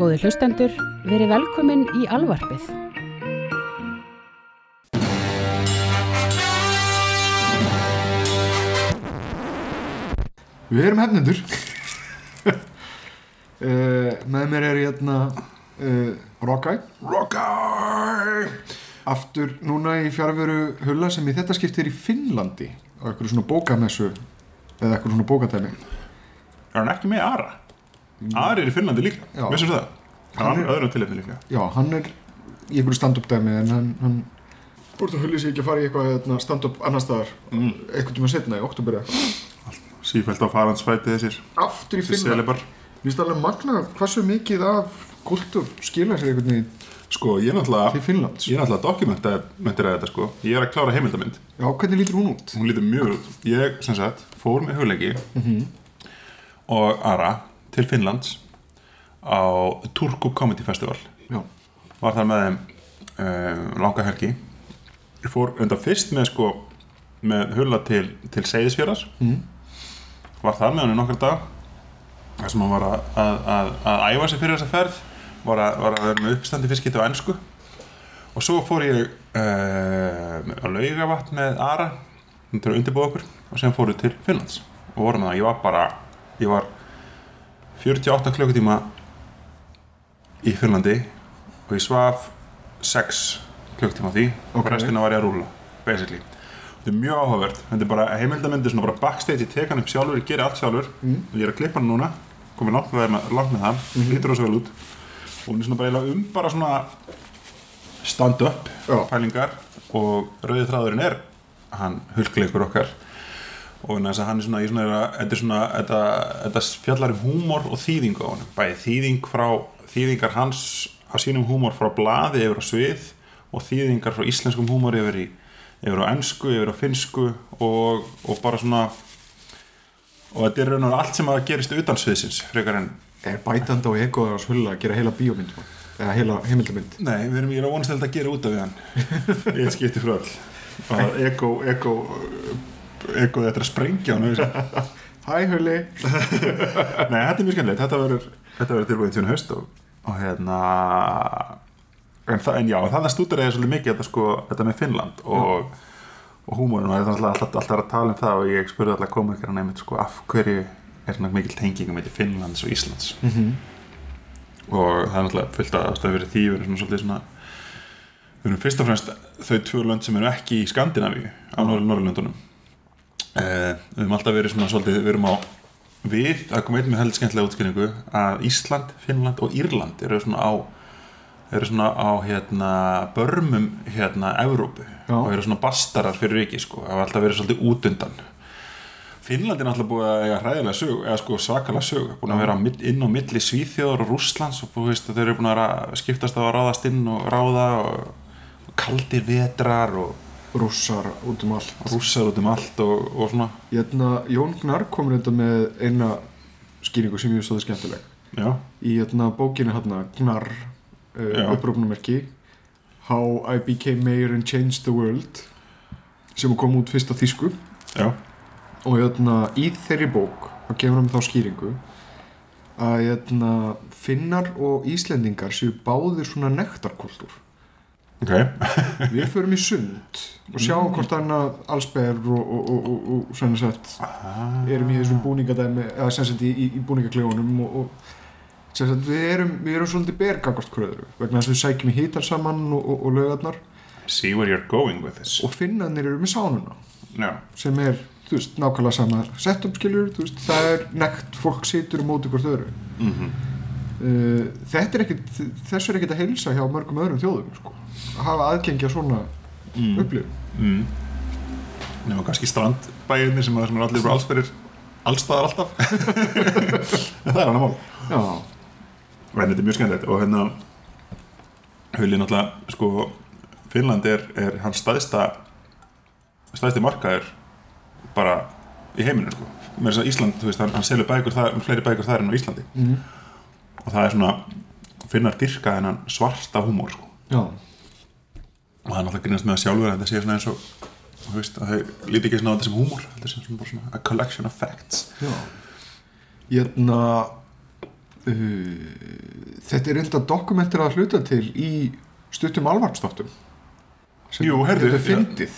Góði hlustendur, verið velkomin í alvarpið. Við erum hefnendur. Uh, Með mér er hérna uh, Rockeye Rockeye Aftur núna í fjárveru hulla sem í þetta skiptir í Finnlandi á eitthvað svona bókamessu eða eitthvað svona bókatæmi. Er hann ekki með Ara? Ari er í Finnlandi líka, vissum það? Hann er- öðrum tilefni líka Já, hann er í einhverju stand-up dæmi en hann, hann Búrst að hulli sig ekki að fara í eitthvað hérna, stand-up annar staðar? Mm. eitthvað tíma setna í oktober. Sífælt á faransfæti þessir. Aftur í selibar Mér finnst alveg magna hversu mikið af kultúr skila sér einhvern veginn. Sko, ég er náttúrulega er náttúrulega dokumentera þetta sko. Ég er að klára heimildamind. Já, hvernig lítur hún út? Hún lítur mjög út. Ég, sem sagt, fór með hugleiki Mhm. og Ara til Finnlands á Turku Comedy Festival. Já, var þar með um, langa helgi. Ég fór undan fyrst með sko með hulla til, til Seyðisfjörðar Mhm. var þar með hann í nokkur dag þar sem hann var að, að, að, að æfa sig fyrir þessa ferð. Var að, var að vera með uppstandi fyrstskipti á ennsku og svo fór ég uh, á laugavatn með Ara til að undirbúa okkur. Og sem fóru til Finnlands. Og vorum það, ég var bara ég var 48 klukkutíma í Finnlandi og ég svaf 6 klukktíma því. Og Ok. restina var ég að rúla basically. Þetta er mjög áhugavert. Þetta er bara heimildamindi svona bara backstage ég tek hann upp sjálfur, ég gerir allt sjálfur. Mm. og ég er að klippa hann núna komið langt með, langt með það. Mhm. lítur það svo vel út. Og hún er svona bara um bara svona stand up Já. pælingar. Og rauði þráðurinn er hann hulkleikur okkar. Og þess að hann er svona, í svona, er að- þetta er svona þetta, þetta fjallar um húmor og þýðingu á hann bæði þýðing frá þýðingar hans á sínum húmor frá blaði yfir á svið og þýðingar frá íslenskum húmor yfir, í, yfir á ennsku, yfir á finnsku og, og bara svona og þetta er raun og allt sem að gerist utan sviðsins frekar en er bætandi á egoðar að svulla að gera heila bíómynd? Eða heila heimildamynd Nei, við erum, ég er að vonast að gera út af hann. Ég skipti frá öll. Og ego, ego ego þetta er að sprengja. Hæ Hulli. Nei, þetta er mjög skemmtilegt. Þetta verður, tilbúin til haust og, og hérna en, það, en já, það stúdur eða svolítið mikið þetta, sko, þetta með Finnland og, og húmórin og það er alltaf, alltaf, alltaf að tala um það og ég spurði alltaf komikar nefnt sko, af hverju er svona mikil tengingum með Finnlands og Íslands? Mm -hmm. og það er náttúrulega fullt að stöðu fyrir því erum svona svolítið svona við erum fyrst og fremst þau tvö lönd sem eru ekki í Skandinavíu á Norður Norðurlöndunum. Eh, við erum alltaf verið svona svolítið við erum á við, það kom einn með held skemmtilega útskynningu að Ísland, Finnland og Írland eru svona á eru svona á hérna börmum hérna Evrópu Já. og eru svona bastarar fyrir ríki sko, það var alltaf verið svolítið út undan. Finnland er náttúrulega búið að eiga hræðilega sög eða sko svakalega sög, búin að vera inn á milli Svíþjóður og Rússlands og veist að þeir eru búin að skiptast á að ráðast inn og ráða og kaldir vetrar og Rússar út um allt. Rússar út um allt og, og svona. Hérna, Jón Gnar kom reynda með eina skýringu sem ég stóði skemmtileg. Já, í hérna, bókinu hérna Gnar Já. uh, upprófnumerki How I Became Mayor and Changed the World sem kom út fyrst á þýsku. Já, og hérna, í þeirri bók þá kemur hann með þá skýringu að hérna, finnar og íslendingar séu báðir svona nektarkultúr ok. Við förum í sund og sjáum hvort hann að allsber og, og, og, og, og svona sett ah, erum í þessum búningadæmi eða sem sagt í, í, í búningaklefunum og, og sem sagt við erum, við erum svolítið bergagvart kröður vegna þess að við sækjum í hítar saman og, og, og lögarnar see where you're going with this. Og finnarnir eru með sánuna. Já, sem er, veist, nákvæmlega sama settum veist, það er nekt fólk situr um móti hvort öðru. Mm uh, þetta er ekkit þessu er ekkit að heilsa hjá mörgum öðrum þjóðum sko. Hafa aðgengi að svona mm. upplifun mm. nema kannski strandbæðinni sem, sem er allir bara allsferir allstaðar alltaf en það er hann að mál en þetta er mjög skemmtilegt og hérna Hulli náttúrulega sko Finnland er, er hans staðista staðisti markaður bara í heiminu sko með þess að Ísland, þú veist, hann, hann selur bækur þar, fleiri bækur þar en á Íslandi mm. og það er svona, finnar dyrka þennan svarta húmór sko já. Og það er náttúrulega grínast með að sjálfur að þetta sé svona eins og þú veist, að þau líti ekki svona á þetta sem húmór þetta sé svona bara svona a collection of facts. Já. Hérna uh, þetta er enda dokumentir að hluta til í stuttum alvarpstáttum Jú, heyrðu, þetta já. fyndið.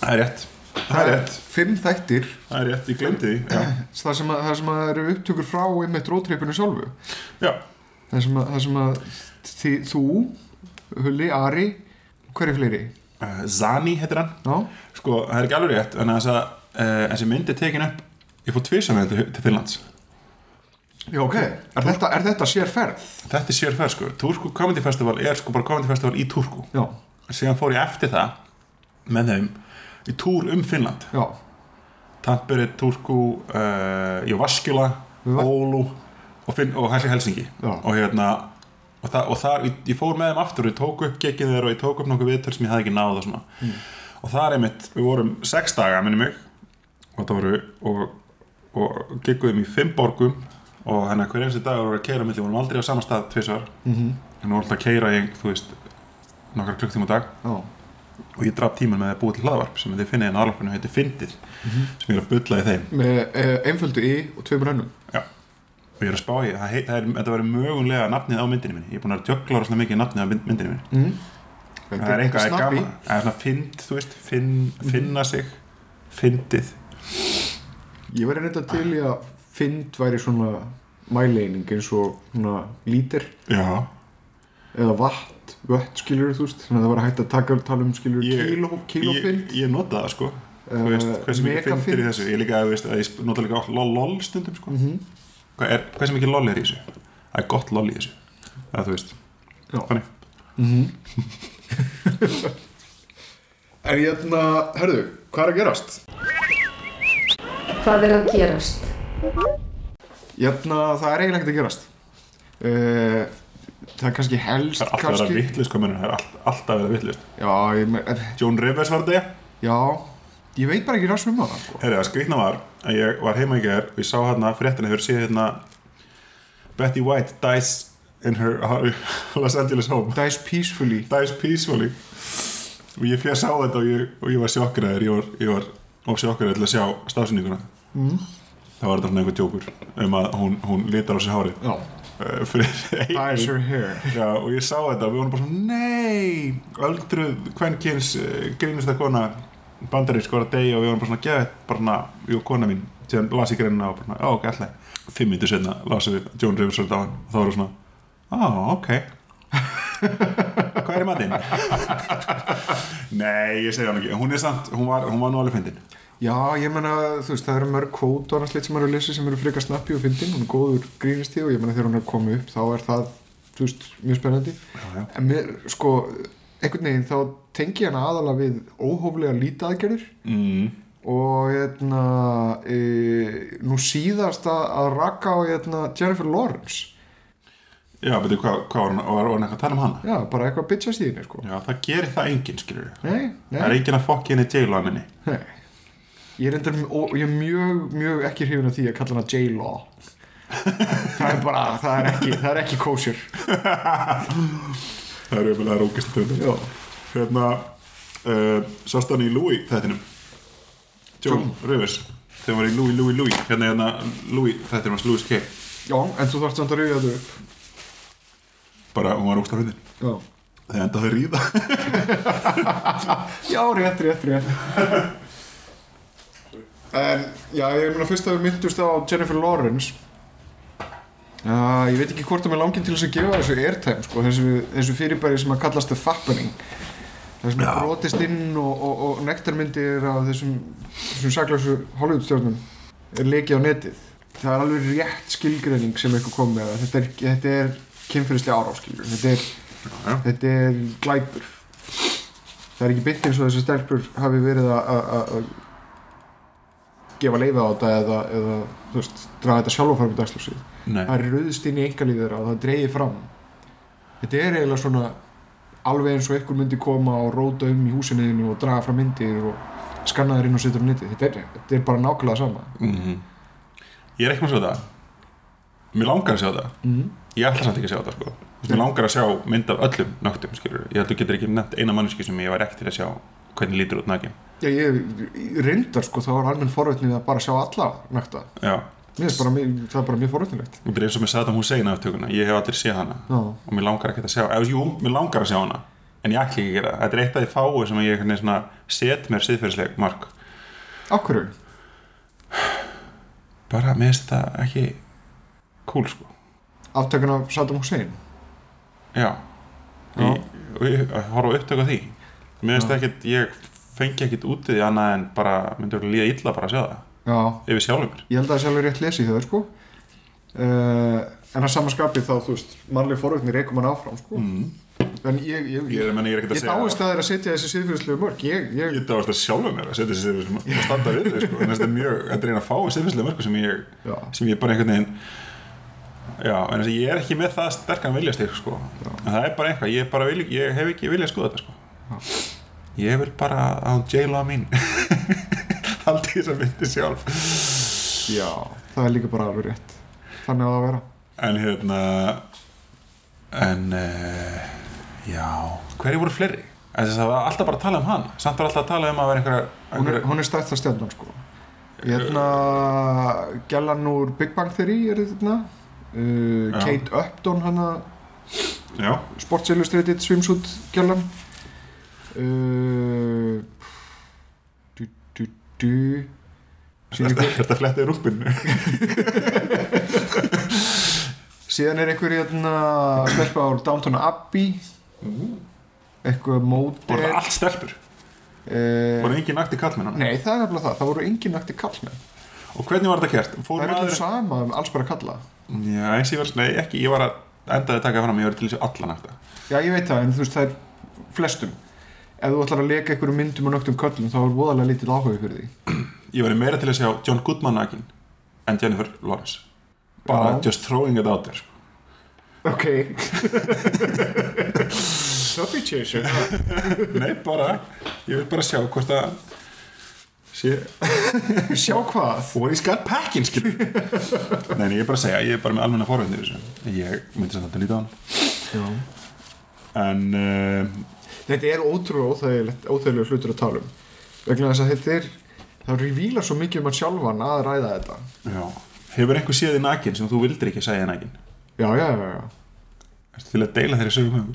Það er rétt. Það er rétt. fimm þættir. Það er rétt, ég glemdi því það sem að, það sem að eru upptökur frá einmitt rótreipinu sjálfu. Já. það sem að, það sem að þi, þú, Hulli, Ari hverju fleiri? Uh, Zani heitir hann. Já, Sko, það er ekki alveg rétt En þess að uh, þessi mynd er tekin upp Ég fór með þetta til Finnlands. Já ok. Er þetta, er þetta sér ferð? Þetta er sérferð sko. Turku Comedy Festival er sko bara Comedy Festival í Turku. Já, Síðan fór ég eftir það Með þeim Í túr um Finnland. Já, Tampere, Turku uh, Javaskjula, Va- Oulu og, Finn, og Helsi Helsingi Já. og hérna og, það, og þar, ég, ég fór með þeim aftur og ég tók upp gekkið þeir og ég tók upp nokkuð viðtöl sem ég hafði ekki náð og svona. Mm. og það er einmitt, við vorum sex daga minni mig og það voru og, og gekkuðum í fimm borgum og henni hver einstu dag voru að keira milli, við vorum aldrei á sama stað tvisvar. Mhm, en við vorum alltaf að keira í, þú veist nokkar klukktíma dag. Já. Og ég draf tíman með að búa til hlaðvarp sem þið finnið en aðlarpinu heitir Fyndið Mhm. sem ég er að bulla í þeim. Með eh, einföldu í og tveimur önnum og ég er að spá í, er, þetta verður mögulega nafnið á myndinni minni, ég er búin að jökla rosalega mikið nafnið á mynd- myndinni minni. Mm. það er eitthvað, gaman. Það er svona fynd, þú veist, finn, finna sig fyndið. Ég væri reynda til í að fynd væri svona mæleining eins og svona lítir. Já, eða vatt, vött skilur þú veist. Þannig að það var hægt að taka tala um skilur Ég- kíló, ég, ég nota það sko. Þú veist, hversu mikið fyndir í þessu. Ég líka, að ég nota líka lol, lol stundum sko, mm hvað er, hversu mikið lol er í þessu? Það er gott lol í þessu. Það þú veist, Já. þannig. En ég ætla, herðu, hvað er að gerast? Hvað er að gerast? Ég ætla, það er eiginlega ekkert að gerast. Uh, Það er kannski helst það er alltaf að vera vittlist komin, það er all, alltaf að vera er, John Rivers var þetta já, ég veit bara ekki ræst um það sko. Herri, það skrýtna var að ég var heima í gær og ég sá hérna fréttina, hefur séð hérna Betty White dies in her Los Angeles home. Dies peacefully. Dies peacefully. Og ég fyrir að sá þetta og ég, og ég var sjokkræður ég var, ég var of sjokkræður til að sjá stafsyninguna mm. það var þetta svona einhver djókur um að hún, hún litar á sig hárið. Já, uh, fyrir dies her hair. Já, og ég sá þetta og við vorum bara svona nei, öldruð, kvenkins uh, grínust að kona bandarið sko að deyja og við vorum bara svona gett bara svona, og kona mín, síðan las ég greinina og bara já, ok, alltaf fimm minnir setna lasum við John Rivers og þá var það svona, á, ok. Hvað er í matinn? nei, ég segja hann ekki. Hún er samt, hún var, hún var nú alveg fyndin. Já, ég menna, þú veist, það eru mörg kvót og annars lit sem eru að lesa sem eru frekar snappi og fyndin. Hún er góður grínisti og ég menna þegar hún er komið upp þá er það, þú veist, mjög spennandi. Já, já. en mér, sko, einhvern veginn þá tengi ég hana aðalega við óhóflega lítið aðgerðir Mm. og hérna e, nú síðast að, að raka á hérna, Jennifer Lawrence. Já, betur, hvað, hvað var hún eitthvað að tala um hana? já, bara eitthvað bitcha síðan sko. já, það gerir það enginn, skilur við nei, það er nei, enginn að fokki henni á henni. Nei. Ég er, endar, og ég er mjög, mjög ekki hrifin af því að kalla hana J-Law. Það er bara, það er ekki það er ekki kosher það er jöfnvel að rókist hérna uh, sást hann í Louis þettinum John Rivers þegar hann var í Louis, Louis, Louis. Hérna hérna Louis þettinum hans Louis K. Já, en þú þarfst samt að rauða þetta upp. Bara hún var ógst hundin já, þegar endaði að ríða. Já rétt, rétt, rétt. En já, ég meina fyrst að við myndust á Jennifer Lawrence Uh, ég veit ekki hvort að mér langin til þess að gefa þessu airtime sko, þessu, þessu fyrirbæri sem að kallast the fappening. Það sem Já. brotist inn og, og, og nektarmyndir af þessum, þessum saklausu Hollywoodstjórnum er leikið á netið. Það er alveg rétt skilgreining sem eitthvað kom með þetta er, þetta er kynfyrirslega áráskilur þetta er, já, þetta er glæpur. Það er ekki byggt eins og þessi stelpur hafi verið að- gefa leifa á þetta eða, eða veist, draga þetta sjálf fram í dagsljósið nei. það er rauðst inn í engalíð þeirra og það dreigir fram. Þetta er eiginlega svona alveg eins og einhver myndi koma og róta um í húsinniðinu og draga fram myndir og skanna þær inn og setja á neti þetta er, þetta er bara nákvæmlega sama. Mm ég er ekki með að sjá það. Mér langar að sjá það. Mm. ég ætla samt ekki að sjá það sko. Mér langar að sjá mynd af öllum nögtum skilur ég að getur ekki nefnt eina manneski sem ég var ekki til að sjá hvernig lítur út Já, ég, ég reyndar sko þá var almenn forvetnið að bara sjá alla já, mér bara, mjög- það er bara mjög forrættilegt Þetta er eins og með Saddam Hussein aftökuna. Ég hef aldrei séð hana. Já, og mér langar ekkert að sjá eða, jú, mér langar að sjá hana. En ég ætla ekki að gera það. þetta er eitt af því fáu sem ég veginn svona set mér siðferðisleg mark. Af hverju? bara mér finnst þetta ekki cool sko. Aftökun af Saddam Hussein? Já, Já. Ég að horfa á upptök á því. Mér finnst Já. ekkert, ég fengi ekkert út í því annað en bara, myndi líða illa bara að sjá það Já, yfir sjálfum mér ég held að það sjálfur rétt lesi þau sko. Uh, en að samanskapi þá, þú veist mannleg forrætni reykum hann áfram sko. Mm. en ég, ég, ég er, ég er ég að dáist að þeir að setja þessi siðfyrðslegu mörg ég, ég, ég dáist að sjálfum mér að setja þessi siðferðisleg að standa við þau sko. En þetta er mjög, þetta er eina fáu siðferðisleg mörg sem ég já, sem ég bara einhvern veginn já, en þess að ég er ekki með það sterkan viljastyrk sko, en það er bara eitthvað. Ég, bara vil, ég hef ekki viljað skoða þetta sko. Ég vil bara á jaila mín aldrei þess að myndi sjálf. Já, það er líka bara alveg rétt. Þannig að það vera. En hérna en uh, já, hverju voru fleiri? Það var alltaf bara að tala um hana. Samt var alltaf að tala um að vera einhverja, hún er, einhverja hún er stætt að stjarnan sko. Hérna gælan úr Big Bang Theory er þetta uh. Kate Upton hana Sports Illustrated swimsuit gælan uh, du, síðan þetta flettið rúpinu síðan er einhver hérna stelpa á Downton Abbey. Eitthvað móti voru það allt stelpur, voru engin nakti kallmenn nei það er nefnilega það, það voru engin nakti kallmenn og hvernig var þetta gert? fór það er allir sama um alls bara kalla Já, eins og ég var, nei ekki, ég var að endaði að taka fram, ég var til þessu allan eftir Já, ég veit það, en þú veist, það er flestum Ef þú ætlar að leka einhverjum myndum og nögtum köllum þá er voðalega lítill áhuga fyrir því. Ég var meira til að sjá John Goodman nakin en Jennifer Lawrence. Bara Já. just throwing it out there sko. Ok. Substitution Nei, bara, ég vil bara sjá hvort að sé, Sjá hvað? What he's got packing Nei, ég er bara að segja, ég er bara með almenna forveitin Ég myndi samt að líta á hann. Já. En uh, Þetta er ótrúlega óþægilega hlutur að tala um. Vegna þess að þetta er það revílar svo mikið um að sjálfan að ræða þetta. Já, hefur einhver séð í nakin sem þú vildir ekki segja nakin? Já, já, já, já. Ertu til að deila þeirri sögum?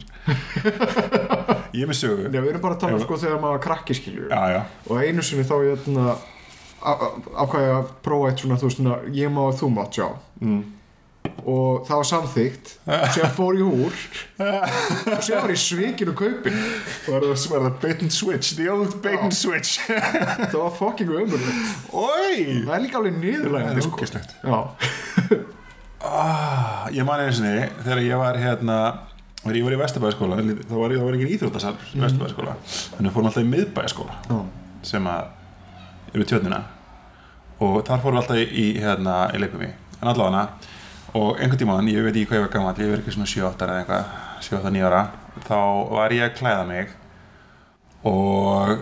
Ég er með sögu. Nei, við erum bara að tala um Já. sko þegar maður krakki skilju Já, já, og einu sinni þá ég hérna, ákvæði að prófa eitt svona, þú veist, ég má að þú mátt sjá. Mm. Og það var samþygt sem fór í húr og sem var í svikinu kaupin Var það, var það bait and switch, the old bait and switch. Það var fucking ömurlegt. Oi! það er líka alveg niðurlega Það er ógeðslegt. já, Ah, ég man einu sinni þegar ég var hérna þegar ég var í Vesturbæðaskóla þá var, þá var engin íþróttasal í Vesturbæðaskóla þannig við fórum alltaf í miðbæðaskóla já, sem að yfir tjörnina. Og þar fórum alltaf í, í hérna í leikum en allavega og einhvern tímann, ég veit ekki hvað ég var gammal ég verið ekki svona 7-8 eða eitthvað 7-8-9 ára þá var ég að klæða mig og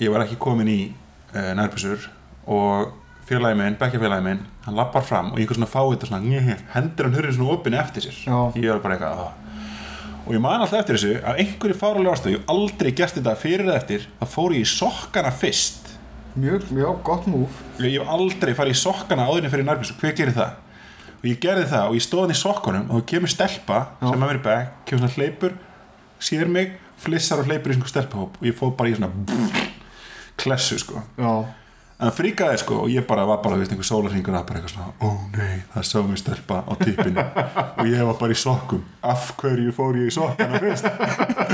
ég var ekki komin í uh, nærbúsur og félagi minn, bekkjafélagi minn hann lappar fram og einhver svona fáið svona, njö, hendur hann hurðin svona opinn eftir sér. Já. ég var bara eitthvað og ég man alltaf eftir þessu af einhverju fáralega ástæðu, ég aldrei gert þetta fyrir eða eftir, þá fór ég í sokkana fyrst. Mjög, já, gott múf ég hef aldrei farið í sokkana áðurinn fyrir nærbísu, hver gerir það? Og ég gerði það og ég stóð hann í sokkunum og þá kemur stelpa Já. sem að mér í bekk, kemur svona hleypur sér mig, flissar og hleypur í svona stelpahóp og ég fóð bara í svona klessu sko. Já, en það fríkaði sko og ég bara var bara, þú veist, einhver sólarhingur að bara eitthvað svona, ó nei, það sá mér stelpa á tippinu. Og ég var bara í sokkum. Af hverju fór ég í sokkana fyrst?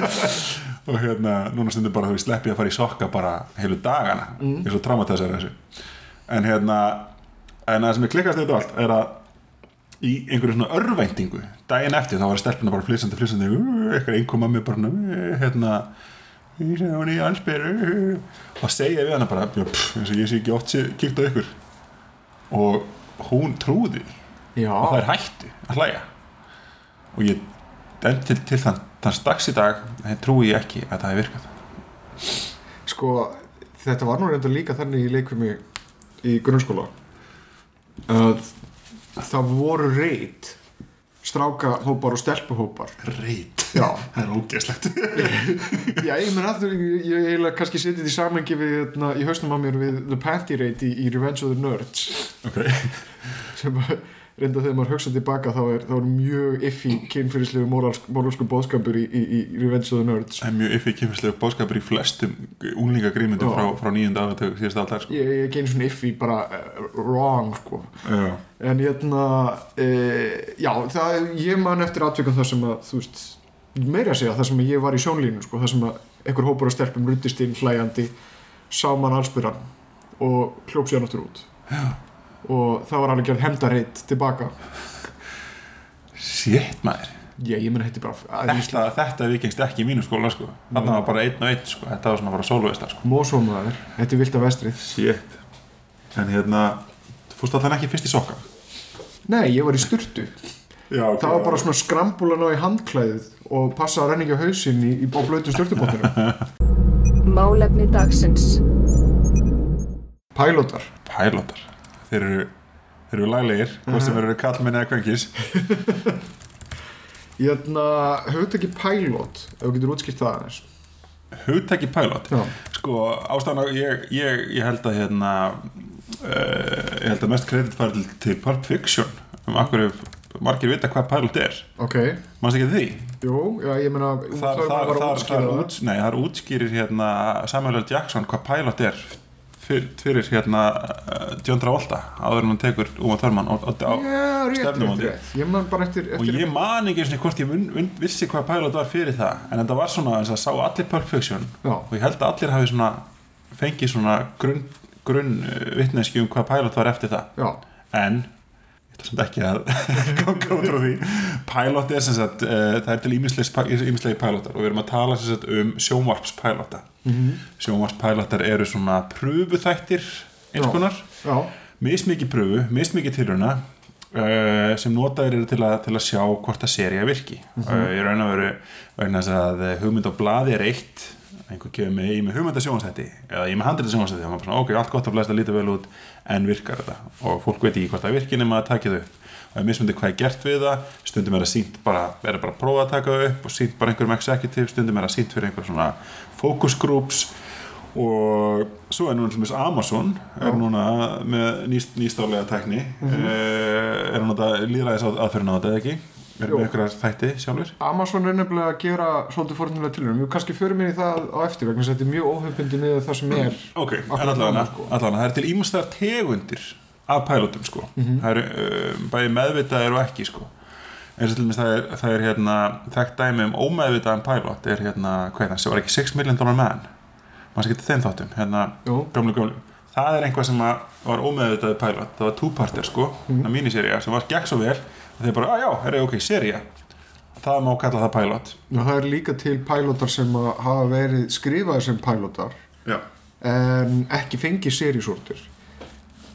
Og hérna núna stundum bara, þú veist, slepp ég að fara í sokka bara heilu dagana, mm. ég er svo traumatisar þessu. En hérna en það sem er klikkast þetta allt er að í einhverju svona örvæntingu daginn eftir þá var stelpuna bara flissandi flissandi eitthvað einhver mammi bara "Uh, hérna ég sé hún í allsbyr og segja við hana bara pff, eins og ég sé ekki oft sé, kíkt á ykkur. Og hún trúði já. og það er hættu að hlæja. Og ég til, til þann, þann strax í dag þeir trúi ég ekki að það hefur virkað. Sko, þetta var nú reynda líka þannig í leikvimi í grunnskóla að það voru reyt strákahópar og stelpuhópar. Reit? Já, það er ógeðslegt. Já ég menn aftur ég, eiginlega kannski setið í samengi við hérna, í hausnum á mér við The Panty Raid í, í Revenge of the Nerds. Ok, sem að reynda þegar maður hugsa tilbaka þá er, þá er mjög iffi kynfyrirslegu móralsku bóðskapur í, í, í Revenge of the Nerds er mjög yfir kynfyrslega bóðskapur í flestum unglingagrýmyndum Já. frá, frá nýjunda áratug síðast aldar sko. ég, ég gein svona iffi bara uh, wrong sko já, en hérna e, já, það, ég man eftir atvikum það sem að þú veist, meira að segja það sem að ég var í sjónlínu sko, það sem að einhver hópur af stelpum ruttist inn hlæjandi sá mann allsbyrran og hljóp sér náttúr út já. Og það var alveg gerð hemdarheit tilbaka shit maður ég, ég menn hætti bara að þetta, þetta vikingst ekki í mínu skóla sko. þarna var bara einn og einn sko. þetta var svona bara sólveistar sko. mósómaður, þetta er vilt af vestrið shit en hérna, þú fórst allan ekki fyrst í sokka nei, ég var í sturtu já, okay. það var bara svona skrambúlan á í handklæðið og passa að renna ekki á hausinn í, í blöytum sturtubóttinu Málefni dagsins. pælótar pælótar þeir eru, þeir eru laglegir hvort sem eru kallmenni eða kvengis Hérna, hugtæki pælót ef þú getur útskipt það aðeins. Hugtæki pælót sko ástæðan ég, ég, ég held að hérna uh, ég held að mest kredit fara til, til Pulp Fiction. Um akkur margir vita hvað pælót er. Ok, mannst ekki því? jú, já, ég meina þar, þar, þar, þar útskýrir hérna Samuel L. Jackson hvað pælót er fyrir, fyrir hérna uh, John Travolta áður en hann tekur Uma Thurman á, á, á, stefnumóti. og ég man ekki einu sinni hvort ég mun, mun, vissi hvað pælót var fyrir það en þetta var svona að sá allir Pulp Fiction Já. og ég held að allir hafi svona fengið svona grunn, grunn vittneski um hvað pælót var eftir það Já, en samt ekki að ganga út frá því pælót er sem sagt uh, það er til ímislegi pælótar og við erum að tala sem sagt um sjónvarpspælóta mm. -hmm. sjónvarpspælótar eru svona pröfuþættir eins konar mismikið pröfu, mismikið tilrauna uh, sem notaðir eru til að, til að sjá hvort að seria virki mm -hmm. uh, ég raun að veru vegna að eh, hugmynd á blaði er eitt einhver kemur er með hugmynd að sjónastætti eða ég er með bara svona, ok, allt gott að blæsta lítið vel út en virkar þetta? Og fólk veit ekki hvort það virkir nema að taka það upp. Og það er mismundi hvað er gert við það stundum er það sínt bara, er það bara að prófa að taka það upp og sínt bara einhverjum executive stundum er það sínt fyrir einhver svona focus groups. Og svo er núna til dæmis Amazon er núna með nýst, nýstálega tækni. Mm Mhm. er hún að líðræðis aðferðin á þetta eða ekki er Jú. með einhverjar þætti sjálfur Amazon er nefnilega að gera svolítið fórnulega tilhörnum Við kannski förum inn í það á eftir vegna þess að þetta er mjög óhefbundi með það sem er ok, allavega, sko. það er til ímestæðar tegundir af pælutum sko Mhm. það eru uh, bæði meðvitaðir og ekki sko eins og til dæmis það er, það er hérna þekkt dæmi um ómeðvitaðan pælot er hérna, hvað er það, sem var ekki 6 million dollar man maður sé getið þeim þáttum hérna, Jú. gamlu gamlu það er einhvað sem var ómeðvitaði pælot það var two-parter sko, mm. Mhm. míniserja sem var gegn svo vel þeir bara, að já, er ok, serja það má kalla það pælot Já, það er líka til pælótar sem hafa verið skrifaðir sem pælótar já, en ekki fengið serísortir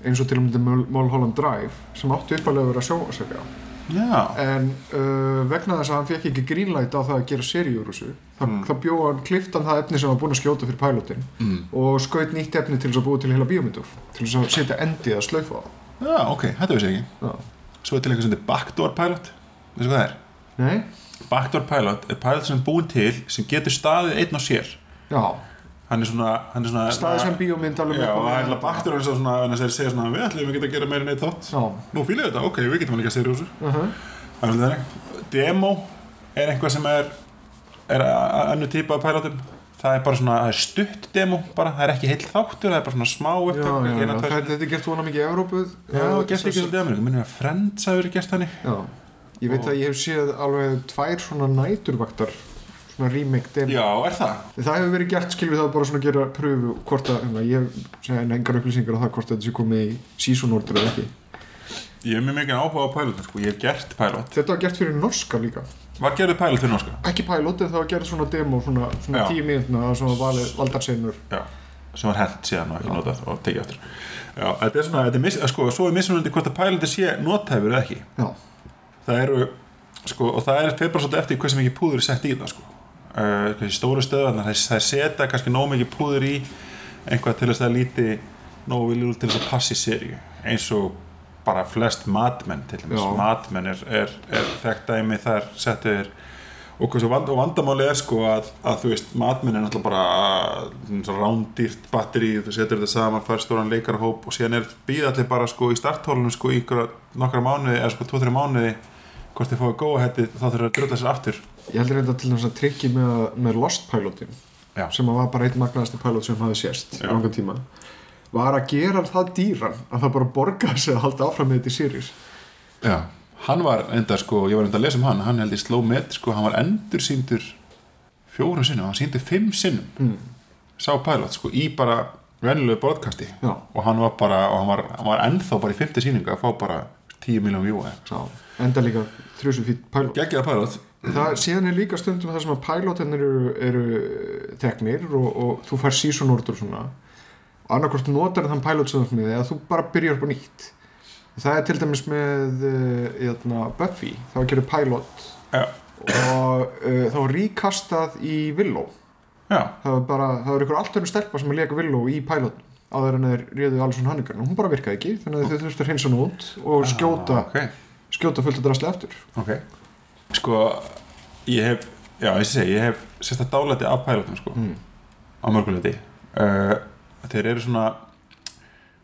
eins og til og með Mulholland Drive sem áttu uppalega að vera sjóaserja já, en uh, vegna þess að hann fekk ekki greenlight á það að gera seríur þá, Mm. þá bjóð hann kliftan það efni sem hann búin að skjóta fyrir pælótin mm. og skaut nýtt efni til þess að búa til heila bíómyndur til þess að setja endið að slaufa á. Já, ok, þetta vissi ég ekki. Það svo er til eitthvað sem þetta backdoor pilot. Veistu hvað það er? Nei? Backdoor pilot er pilot sem er búin til sem getur staðið einn og sér. Já, hann er svona, hann er svona staðið sem bíómynd alveg já, og það er backdoor og að segja svona við ætlum að geta að gera meira en eitt þátt. Já, nú við þetta, ok, við getum að líka serið úr uh -huh. er demo er eitthvað sem er er annu típa af pilotum það er bara svona, er stutt demo bara, það er ekki heill þáttur, það er bara svona smá já, upptök já, já, eina, tvær- það, þetta er gert vona mikið í Evrópu. Já, gert ekki svolítið Ameríku, minnum að Friends hafi verið gert þannig. Já, ég veit Og- að ég hef séð alveg tvær svona næturvaktar svona remake demo. Já, er það? Það hefur verið gert skilvið það bara svona að gera pröfu hvort að, hérna, ég segja engar upplýsingar á það hvort þetta sé komið í season order eða ekki. Ég hef mjög mikið áhuga á pilotum, sko, ég hef gert pilot Þetta var gert fyrir norska líka var gerðið pilot fyrir norska? Ekki pilot en það var gert svona demo svona, svona tíu mínutna að svona valið valdarsinnur. Já, sem var held síðan og ekki notað og tekið aftur. Já, þetta er svona, þetta er mis, sko, svo er mismunandi hvort að pælandi sé nothæfur eða ekki. Já, það eru, sko, og það er fyrir bara svolítið eftir hversu mikið púður er sett í það, sko. Uh, stóru stöðan, það er setja kannski nóg mikið púður í einhvað til þess að líti nógu viljul til þess að passi serju, eins og bara flest matmenn til dæmis, Já. matmenn er, er, er þekkt dæmi þar settuður og, vand, og vandamáli er sko að, að þú veist, matminn er náttúrulega bara mm, rándýrt batteri þú setur þetta saman, fær stóran leikarhóp og síðan er býð allir bara sko í starthólunum sko í nokkra mánuði eða sko 2-3 mánuði hvort þið fáið góða hætti þá þurfa að drölla sér aftur Ég heldur reynda til þess að trikki með, með Lost Pilotin Já. sem var bara einn magnaðasti pilot sem hafi sést í langan tíma var að gera það dýran að það bara borgaði sig að halda áfram með þetta í series. Já, hann var enda sko, ég var enda að lesa um hann hann held í sló met sko, hann var endur síndur fjórum sinnum, hann síndi fimm sinnum. Mm. sá pilot sko í bara venjulegu broadcasti. Já. og hann var bara, og hann var, hann var ennþá bara í 50 síningu að fá bara 10 miljón Sá, enda líka þrjusum fýtt pilot. Gekkjaða pilot. Það, síðan er líka stundum það sem að pilotinir eru, eru teknir og, og þú fær season order og svona og annarkvort notar þann með eða þú bara byrjar upp á nýtt. Það er til dæmis með uh, Buffy, þá gerir pilot Já, og uh, þá er ríkastað í Willow. Já, það var bara, það var ykkur allt önnur stelpa sem að leka Willow í pilot áður en þeir réðu Alison Hannigan og hún bara virkaði ekki þannig að þau þurftu að hreinsa hún út og skjóta, ah, okay. skjóta fullt að drasli eftir ok. Sko, ég hef já, ég segi, ég hef sérst að dálæti af pilotum sko, mm. á mörguleiti uh, þeir eru svona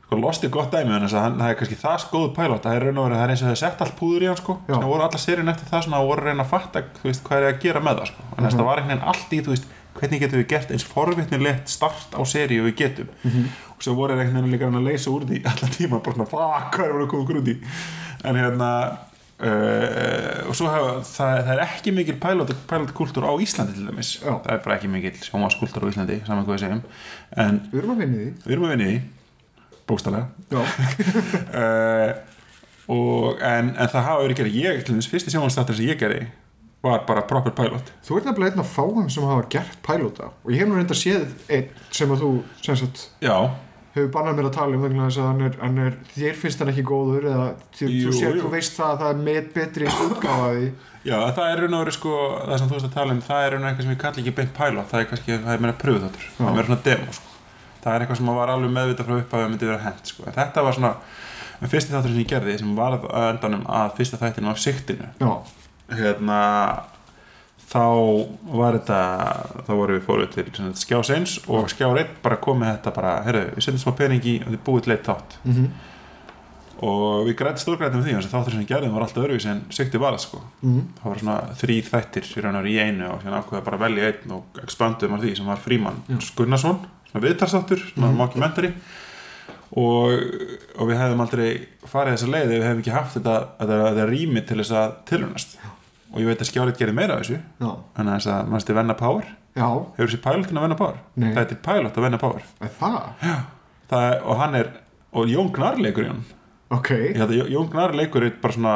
sko, Lost er gott dæmi þannig að það er kannski það skoðu pilot það er raun og verið, það er eins og það er sett allt púður í hann sko, Já. sem voru alla seríun eftir það svona og voru að reyna að fatta, veist, hvað er að gera með það sko, en þess að það var einhvern veginn allt í, þú veist hvernig getum við gert eins forvitnilegt start á seríu við getum. Og svo voru einhvern veginn líka að að leysa úr því allan tíma, bara svona, fuck, hvað er að koma í? En hérna Uh, og svo hafa, það, það er ekki mikil pilot, pilot kultúr á Íslandi til dæmis. Já. það er bara ekki mikil sjómaskultúr á Íslandi saman hvað við segjum. En við erum að vinni því. Við erum að vinna í því. Bókstælega uh, og, en, en það hafa verið gerð ég, til dæmis, fyrsti sjónvansstáttur sem ég gerði var bara proper pilot. Þú ert nefnilega einn af fáum sem hafa gert pilota. Og ég hef nú reynda séð einn sem að þú sem sagt, já, hefur bannað mér að tala um vegna þess að hann er, hann er þér finnst hann ekki góður eða þú, Jú, þú, sér, jú. þú veist það að það er með betri útgáfaði já, það er raun og verið sko, það sem þú veist að tala um, það er raun og eitthvað sem ég kalli ekki beint pilot, það er kannski, það er meira pröfuþáttur, það Já. er meira svona demo sko. það er eitthvað sem var alveg meðvitað frá upphæðu að myndi vera hent, sko. en þetta var svona en fyrsti þáttur sem ég gerði, sem var að endanum að fyrsta þættinu af siktinu hérna þá var þetta þá vorum við fóruð til skjás eins og skjár einn bara kom með þetta bara, herru, við setjum smá pening í og þið búið til eitt þátt. Mm og við grætti stórgrættum því að þáttur sem við gerðum var alltaf öðruvísi en sikti var sko. -hmm. það var svona þrýr þættir í raun og í einu og hérna ákveða bara velja einn og expandum af því sem var Fríman Gunnarsson, svona viðtarsáttur svona mockumentary. Og, og við hefðum aldrei farið þessa leið ef við hefðum ekki haft þetta, þetta, þetta rými til þess að tilrunast og ég veit að skjárið gerir meira af þessu. Já, þannig að þess að mannstu Venna Power. Já, hefur þessi pilotin að Venna Power? Nei. það er pilot að Venna Power. Er það? Það er, og hann er, og Jón Gnar leikur í hann ok, ég held að Jón Gnar leikur er bara svona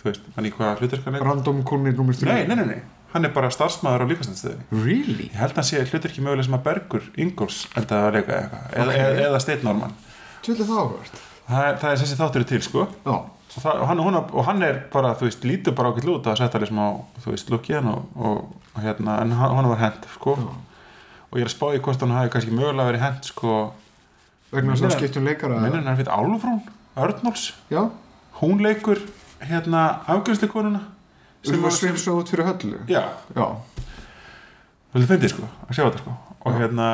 þú veist, hann í hvað hlutverk hann er. Random kúnir nummer 3 nei, nei, nei, nei, hann er bara starfsmæður á líkastandstöði really? ég held að hann sé hlutverki möguleg sem að Bergur Ingolfs enda að leika eitthvað. Eða, Ok. eða, eða Steinn Norman Tjóðlega það áhvert það er, það er þessi þáttur til sko. Já, og, hann, hún, og hann er bara, þú veist, lítur bara ákveld út að setja alveg smá, þú veist, lukkið hann og, og, og hérna, en hann, var hent sko. Já. og ég er að spá í hvort hann hafi kannski mögulega verið hent sko. Vegna þess að skiptum leikara minnir hann fyrir Álfrún, Örnóls Já, hún leikur hérna afgjörnsleikonuna sem var svifsa út fyrir höllu? Já, Já, það fyndið sko, að sjá þetta sko. Og Já. hérna,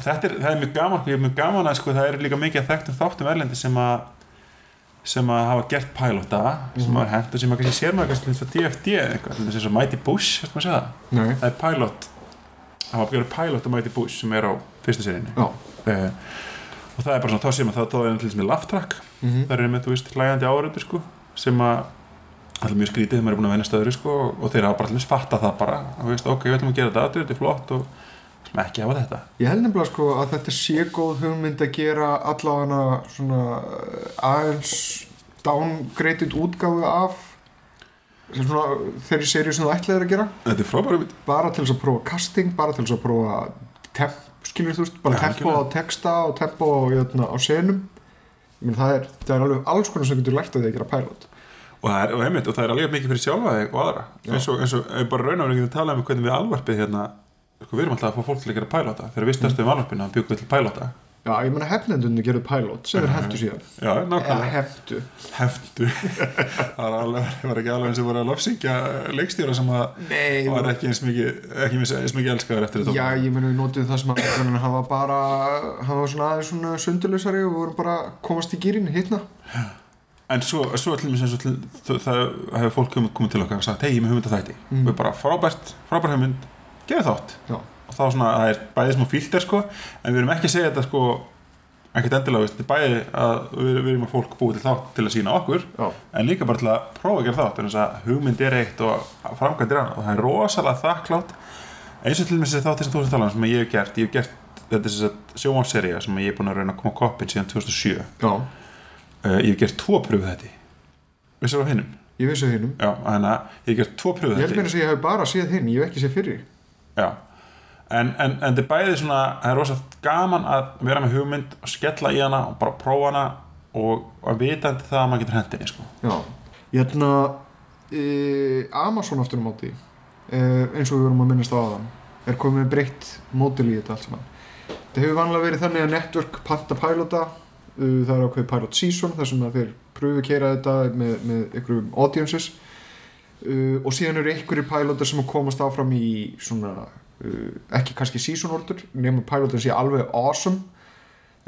þetta er, það er mjög gaman ég er mjög gaman að sko, það er líka mikið að þekktum þáttum erlendi sem að sem að hafa gert pilota sem Mhm. að hent og sem að kannski sér maður kannski og DFD eða eitthvað, þess að Mighty Bush segja það, nei, það er pilot. Það hafa gert pilot á Mighty Bush sem er á fyrstu serinni já. Uh, og það er bara svona, þá sé maður það þá er til þess með laugh track. Mm það er veist, hlægandi áhörundur sko, sem að allir mjög skrítið þegar maður er búin að venja stöður sko, og þeir hafa bara allir fatta það bara. Veist, ok, við ætlum að gera þetta, þetta er flott og sem ekki hafa þetta. Ég held nefnilega sko að þetta sé góð hugmynd að gera allavega svona uh, aðeins downgraded útgáfu af svona þeirri serið sem þú ætlaðir að gera. Þetta er frábæra mynd bara til þess að prófa casting, bara til þess að prófa temp, skilur þú veist, bara Já, tempo á texta og tempo á, jötna, á senum menn það er, það er alveg alls konar sem getur lært að því að gera pilot. Og það er, og, einmitt, og það er alveg mikið fyrir sjálfa og aðra. Eins og, eins og bara raun og verið að tala um hvernig við alvarpið hérna sko, við erum alltaf að fá fólk til að gera pælóta þegar við stöðstum um alvarpinu að bjúkum við til pælóta Já, ég meina hefnendunni gerðu pilot sem er heftu síðan. Já, Eða nákvæmlega heftu. Heftu. Það var, alveg, var ekki alveg eins og voru að lofsingja leikstjóra sem að Nei, var ekki eins mikið ekki eins mikið elskaður eftir þetta. Já, ég meina við notum það sem að hann var bara, hann var svona aðeins svona sundurlausari og við vorum bara komast í gýrin, hittna En svo, svo til mér sem svo til, það, hefur fólk komið, til okkar og sagt hei, ég með hugmynd að þætti Mm. og við bara frábært, frábært hugmynd gefið þátt Já, og þá svona, það er bæðið smá fílter sko en við erum ekki að segja þetta sko ekkert endilega, veist, þetta er bæði að við, við erum að fólk búið til þátt til að sína okkur já, en líka bara til að prófa að gera þátt en þess að hugmynd er eitt og framkvæmd er annað. Og það er rosalega þakklátt eins og til mér þessi þátt sem þú sem tala um sem ég hef gert, ég hef gert þetta er sjónvánssería sem ég hef búin að reyna að koma koppin síðan 2007 uh, já, ég hef gert tvo pröfu þetta vissir á hinnum ég vissi það hinnum ég hef gert tvo pröfu þetta ég hef bara séð hinn, ég hef ekki séð fyrri já. En, en, en þetta er bæði svona það er rosalega gaman að vera með hugmynd og skella í hana og bara prófa hana og að vita það að maður getur hendinni sko. Já, ég held að e, Amazon aftur á móti e, eins og við vorum að minnast á aðan er komið breytt mótil í þetta allt saman. Þetta hefur vanlega verið þannig að network panta pilota uh, það er ákveðið pilot season þar sem að þeir pröfu keira þetta með, með einhverjum audiences uh, og síðan eru einhverjir pilotar sem komast áfram í svona uh, ekki kannski season order nema pilotar sé alveg awesome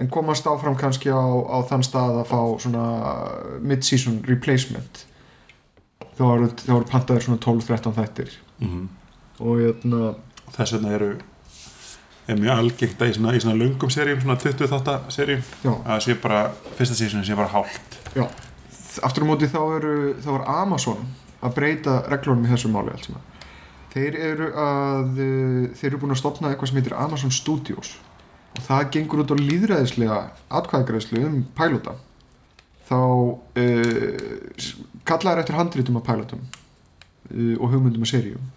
en komast áfram kannski á, á þann stað að fá svona mid-season replacement. Þá eru, eru pantaðir svona 12-13 þættir. Mm og hérna þess vegna eru er mjög algengt að í svona, í svona löngum seríum svona 20 þáttar seríum já, að sé bara, fyrsta sísonu sé bara hálft. Já. aftur á móti þá eru þá er Amazon að breyta reglunum í þessu máli allt saman. Þeir eru að uh, þeir eru búin að stopna eitthvað sem heitir Amazon Studios. Og það gengur út á líðræðislega atkvæðagreðslu um pælóta þá uh, kallaður eftir handritum af pælotum uh, og hugmyndum af seríum.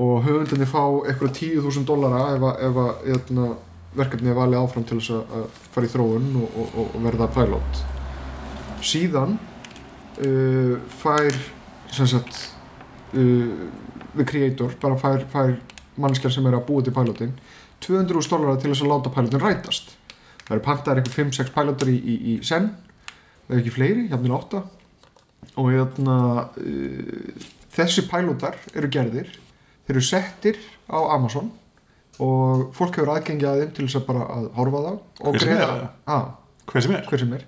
Og höfundinni fá eitthvað 10.000 dollara ef, að- ef að hérna, verkefni er valið áfram til þess að- fara í þróun og, og, og verða pilot síðan uh, fær sagt uh, the creator bara fær, fær mannskjar sem er að búa til pilotin 200.000 dollara til þess að láta pilotin rætast. Það eru pantaðir eitthvað 5-6 pilotar í, í, í senn það er ekki fleiri, jafnvel 8 og hérna uh, þessi pilotar eru gerðir þeir eru settir á Amazon og fólk hefur aðgengi að þeim til þess að bara að horfa þá og greiða að, hver sem er. hver sem er.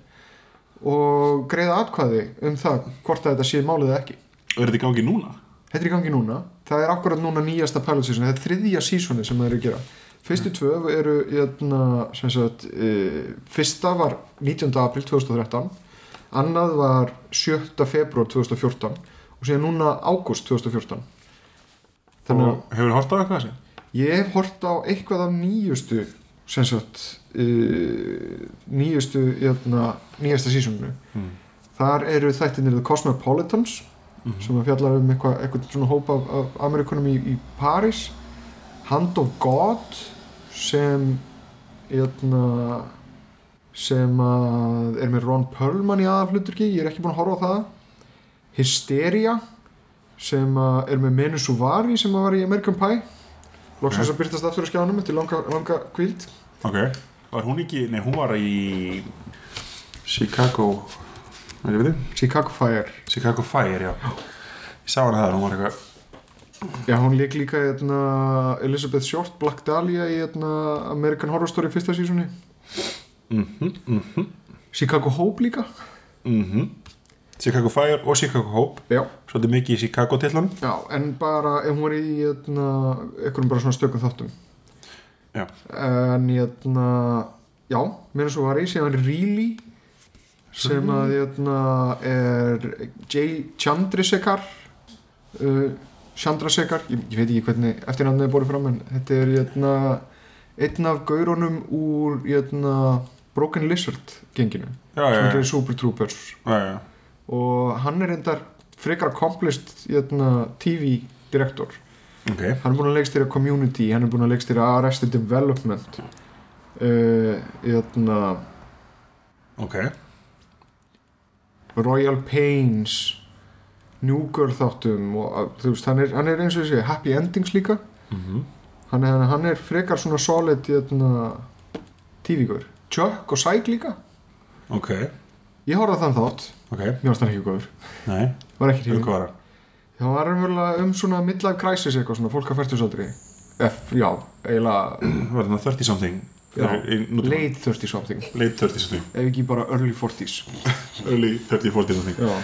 Og greiða atkvæði um það hvort að þetta sé málið eða ekki er þetta í gangi núna? þetta er í gangi núna, það er akkurat núna nýjasta pilot season, þetta er þriðja seasoni sem það eru að gera fyrstu tvö eru hérna, sem sagt, e, fyrsta var 19. april 2013 annað var 7. februar 2014 og síðan núna ágúst 2014 þannig að hefur hort á eitthvað þessi? Ég hef hort á eitthvað af nýjustu sagt uh, nýjustu jötna, nýjasta sísoninu Mm. þar eru þættinir The Cosmopolitans Mhm. sem að fjalla um eitthvað, eitthvað svona hóp af, af Amerikunum í, í Paris Hand of God sem jötna, sem að er með Ron Perlman í aðafluturki ég er ekki búin að horfa á það. Hysteria sem að er með Menu Suvari sem að var í American Pie. Loksins að byrtast aftur á skjánum eftir langa, langa kvíld ok, var hún ekki, nei hún var í Chicago veit ég veit þið? Chicago Fire. Chicago Fire, já. Ég sá hana það, hún var eitthvað Já, hún leik líka hérna, Elizabeth Short, Black Dahlia í hérna, American Horror Story fyrsta sísoni mhm, mhm, Chicago Hope líka. Mhm. Chicago Fire og Chicago Hope. Já, svolítið mikið í Chicago tillan já en bara ef hún var í hérna, einhverjum bara svona stökum þáttum. Já. En hérna já, mér er svo var í síðan Reilly sem að hérna er Jay Chandrasekhar uh, Chandrasekhar ég, ég veit ekki hvernig eftirnafnið er borðið fram en þetta er hérna einn af gaurunum úr hérna Broken Lizard genginu já, sem gerir Super Troopers. Já, já. og hann er endar frekar hérna, TV direktor. Ok, hann er búinn að leikstýra Community hann er búinn að leikstýra Arrested Development. Uh, hérna, ok Royal Pains New Girl þáttum og þú veist, hann er, hann er eins og þessi Happy Endings líka. Mhm. Hann er, hann er frekar svona solid hérna, TV-gur Chuck og Psych líka. Ok, ég horfði þann þátt, ok, mér varst hann ekki góður. Var ekki um var það? það var umverulega um svona midlife crisis eitthvað svona fólk að færtusaldri F, já, eiginlega Var það 30 something? Já, late 30 something. Late 30 something. Ef ekki bara early 40s Early 30, 40 something. Já.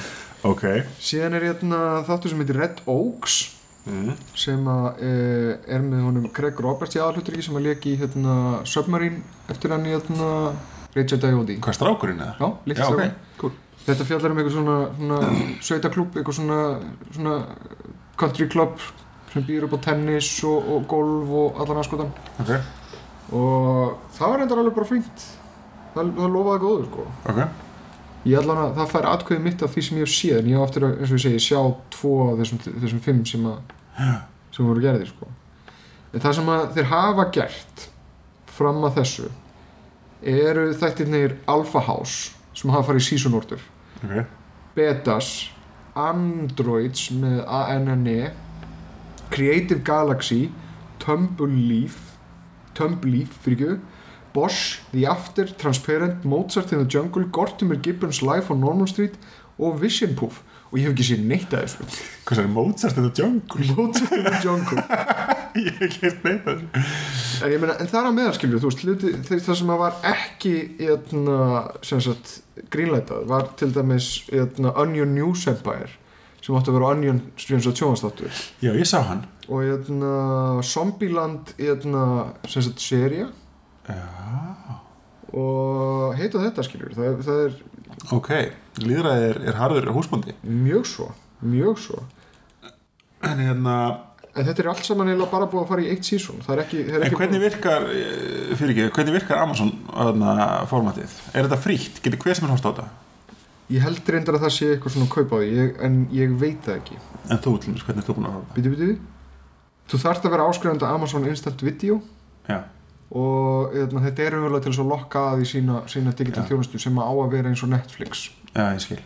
Ok. Síðan er hérna þáttur sem heitir Red Oaks mm. sem að e, er með honum Craig Roberts í aðalhutur sem að leki í hérna, Submarine eftir hann í hérna, Richard Diodi Hvað er strákurinn eða? já, líkt Já, ok, strákur. cool. Þetta fjallar um eitthvað svona, svona sveitaklúb, eitthvað svona, svona country club sem býr upp á tennis og, og golf og allan aðskotan. Ok, og það var reyndar alveg bara fínt. Það, það lofaði góður sko. Ok. Ég allan að það fær atkvæði mitt af því sem ég hef séð en ég á eftir að, eins og ég segi, sjá tvo af þessum, þessum fimm sem, að, sem voru gerðir sko. En það sem að þeir hafa gert fram að þessu eru þættirnir Alpha House sem hafa farið í season order. Ok, Betas Androids með ANNE Creative Galaxy Tumbleaf Tumbleaf fyrir Bosch, The After, Transparent, Mozart in the Jungle, Gortimer Gibbons Life on Normal Street og Vision Puff og ég hef ekki séð neitt að þessu. Hvað er Mozart in the Jungle? Mozart in the Jungle. Ég hef ekki heilt neitt að þessu. En meina, en það er að meðalskilju þú veist, hluti, það sem að var ekki sagt, grínlætað var til dæmis eitna, Onion News Empire sem átti að vera Onion sem sagt sjónastáttur Já, ég sá hann. Og eitna, Zombieland eitna, sem sagt, seria og heita þetta skiljur það, það er Ok, líðræði er, er harður húsbóndi. Mjög svo mjög svo. En hérna en þetta er allt saman eiginlega bara búið að fara í eitt sísón það er ekki, það er En ekki hvernig virkar, eh, fyrir ekki, hvernig virkar Amazon formatið? Er þetta frítt? Getur hver sem er hóst á þetta? Ég held reyndar að það sé eitthvað svona kaup á því en ég veit það ekki. En þú, dæmis, hvernig er þú búin að horfa? Bíti, bíti, þú þarft að vera áskrifandi af Amazon Instant Video. Já, og eðna, þetta er umverulega til að lokka að í sína, sína digital Já. þjónustu sem á að vera eins og Netflix. Já, ég skil.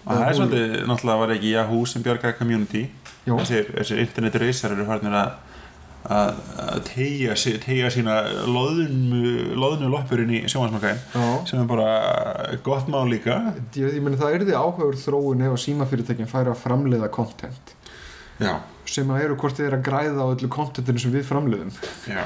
Og það er svolítið, náttúrulega var ekki Yahoo sem bjargaði community. Já, Þessir, þessir internet reysar eru farnir að að að tegja, tegja sína loðnu, loðnu loppurinn í sjónvarsmarkaðin já. sem er bara gott mál líka. Ég, ég meni það er því áhugaður þróun ef að símafyrirtækinn færi að framleiða content. Já, sem að eru hvort þið er að græða á öllu contentinu sem við framleiðum. Já.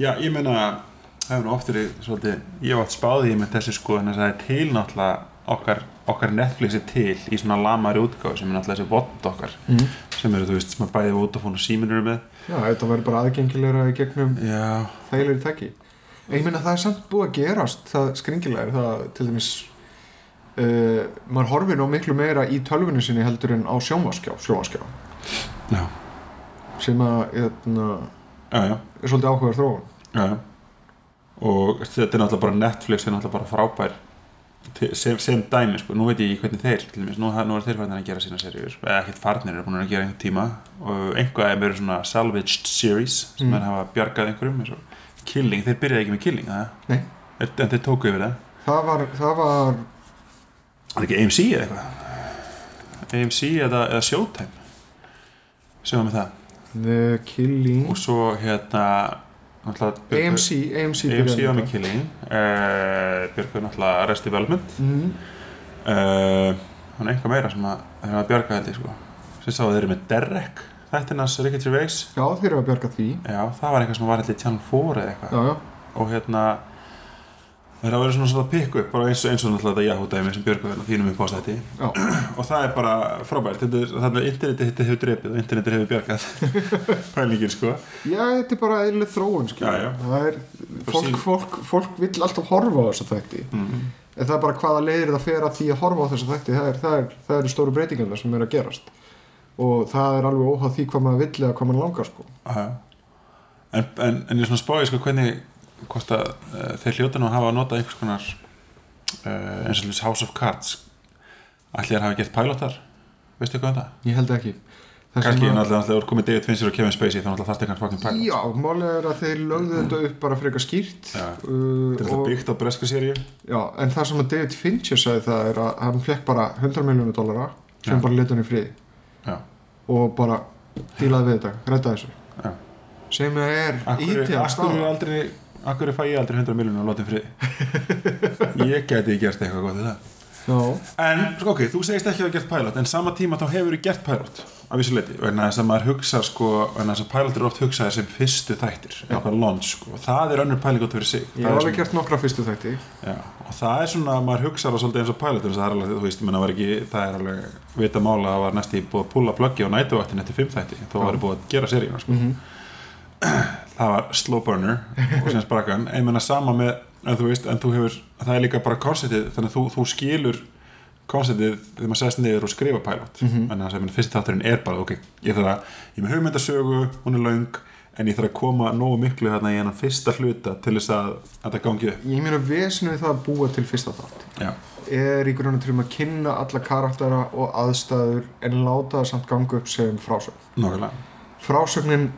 Já, ég meina það hefur nú oft verið svolítið ég átt spáðið með þessu sko en það er til náttúrulega okkar, okkar Netflix er til í svona lamari útgáð sem er náttúrulega þessi vott okkar mm. sem eru, þú veist, sem að bæði Vodafone og Símin eru með Já, þetta væri bara aðgengilegra í gegnum þægilegri en ég meina það er samt búið að gerast það skringilega er það til dæmis uh, maður horfir nú miklu meira í tölvunni sinni heldur en á sjónvaskjá sjónvaskjá já, sem að eitna, já, já, er svolítið áhugaður þróun. Og þetta er náttúrulega bara Netflix er náttúrulega bara frábær sem, sem dæmi, sko, nú veit ég ekki hvernig þeir til dæmis, nú, nú er þeir farnir að gera sína serjur eða ekkert farnir er búin að gera einhvern tíma. Og einhvað er verið svona salvaged series sem Mm. er hafa bjargað einhverjum og Killing, þeir byrjaði ekki með Killing það? Nei. En en þeir tóku yfir það. Það var, það var Það er ekki AMC eða eitthvað? AMC eða, eða Showtime? Var með það. The Killing. Og svo hérna AMC AMC, Killing uh, Björgur náttúrulega. Arrested Development. Mm. uh, hann er eitthvað meira sem að þeir hafa bjargað held ég sko. Sem sá að þeir eru með Derek þættinans Ricky Gervais. Já þeir eru að bjarga því. Já það var eitthvað sem var í Channel 4 eða eitthvað. Já, já, og hérna þeir hafa verið svona svona pikk upp bara eins og eins og náttúrulega þetta Yahoo dæmi sem Björgur hérna þínum upp á stætti og það er bara frábært þetta er, þannig að interneti þetta hefur drepið og interneti hefur bjargað pælingin sko já þetta er bara eðlileg þróun skilur. Já, já. það er fólk, sín- fólk, fólk vill alltaf horfa á þessa þætti mm. en það er bara hvaða leiðir það fer að því að horfa á þessa þætti það, er, það, er, það eru stóru breytingarna sem eru að gerast og það er alveg óháð því hvað maður vill eða hvað maður langar sko. Aha. en, en, en ég er svona spáði sko hvernig hvort að uh, þeir hljóta nú að hafa að nota einhvers konar uh, eins og dæmis House of Cards allir að hafa gert pilotar veistu hvað um það? ég held ekki Það kannski að- náttúrulega þegar komið David Fincher og Kevin Spacey þá náttúrulega þarf þetta fucking pilot Já, málið er að þeir lögðu þetta upp bara frekar skýrt Já. uh, þetta er og, það byggt á bresku seríu já, en það sem að David Fincher sagði það er að hann fekk bara 100 miljónu dollara sem Já. bara leta hann í friði Já. og bara dílaði við þetta, redda þessu Já. sem er Akkur ítíðan er staða aldrei akkur fæ ég aldrei 100 miljónur og látið frið ég geti gert eitthvað gott í það. Já, en, sko, ok, þú segist ekki að hafa gert pilot en sama tíma þá hefur þú gert pilot af þessu leiti, vegna þess að maður hugsa sko, vegna þess að pilot eru oft hugsaði sem fyrstu þættir, eitthvað launch sko, og það er önnur pæling út fyrir sig. Ég Það hef er alveg gert nokkra fyrstu þætti. Já, og það er svona, maður hugsa það svolítið eins og pilot það er alveg, þú veist, menna var ekki það er alveg, vita mála að það var næst í búið að púla pluggi á nætuvættin eftir fimm þætti þó var búið að gera seríuna, sko. Mhm. Það var slow burner og sem sprakkan, ég menna sama með en þú veist, en þú hefur, það er líka bara konceptið, þannig að þú, þú skilur konceptið þegar maður sest niður og skrifa pilot. Mhm. en það sem fyrst þátturinn er bara, ok, ég þarf að ég með hugmyndasögu, hún er löng en ég þarf að koma nógu miklu þarna í hennan fyrsta hluta til þess að, að það gangi upp. Ég meina vesinu það að búa til fyrsta þátt Já, er í grunna til að kynna alla karaktera og aðstæður en láta það samt ganga upp sem frásögn. Nokkulega frásögnin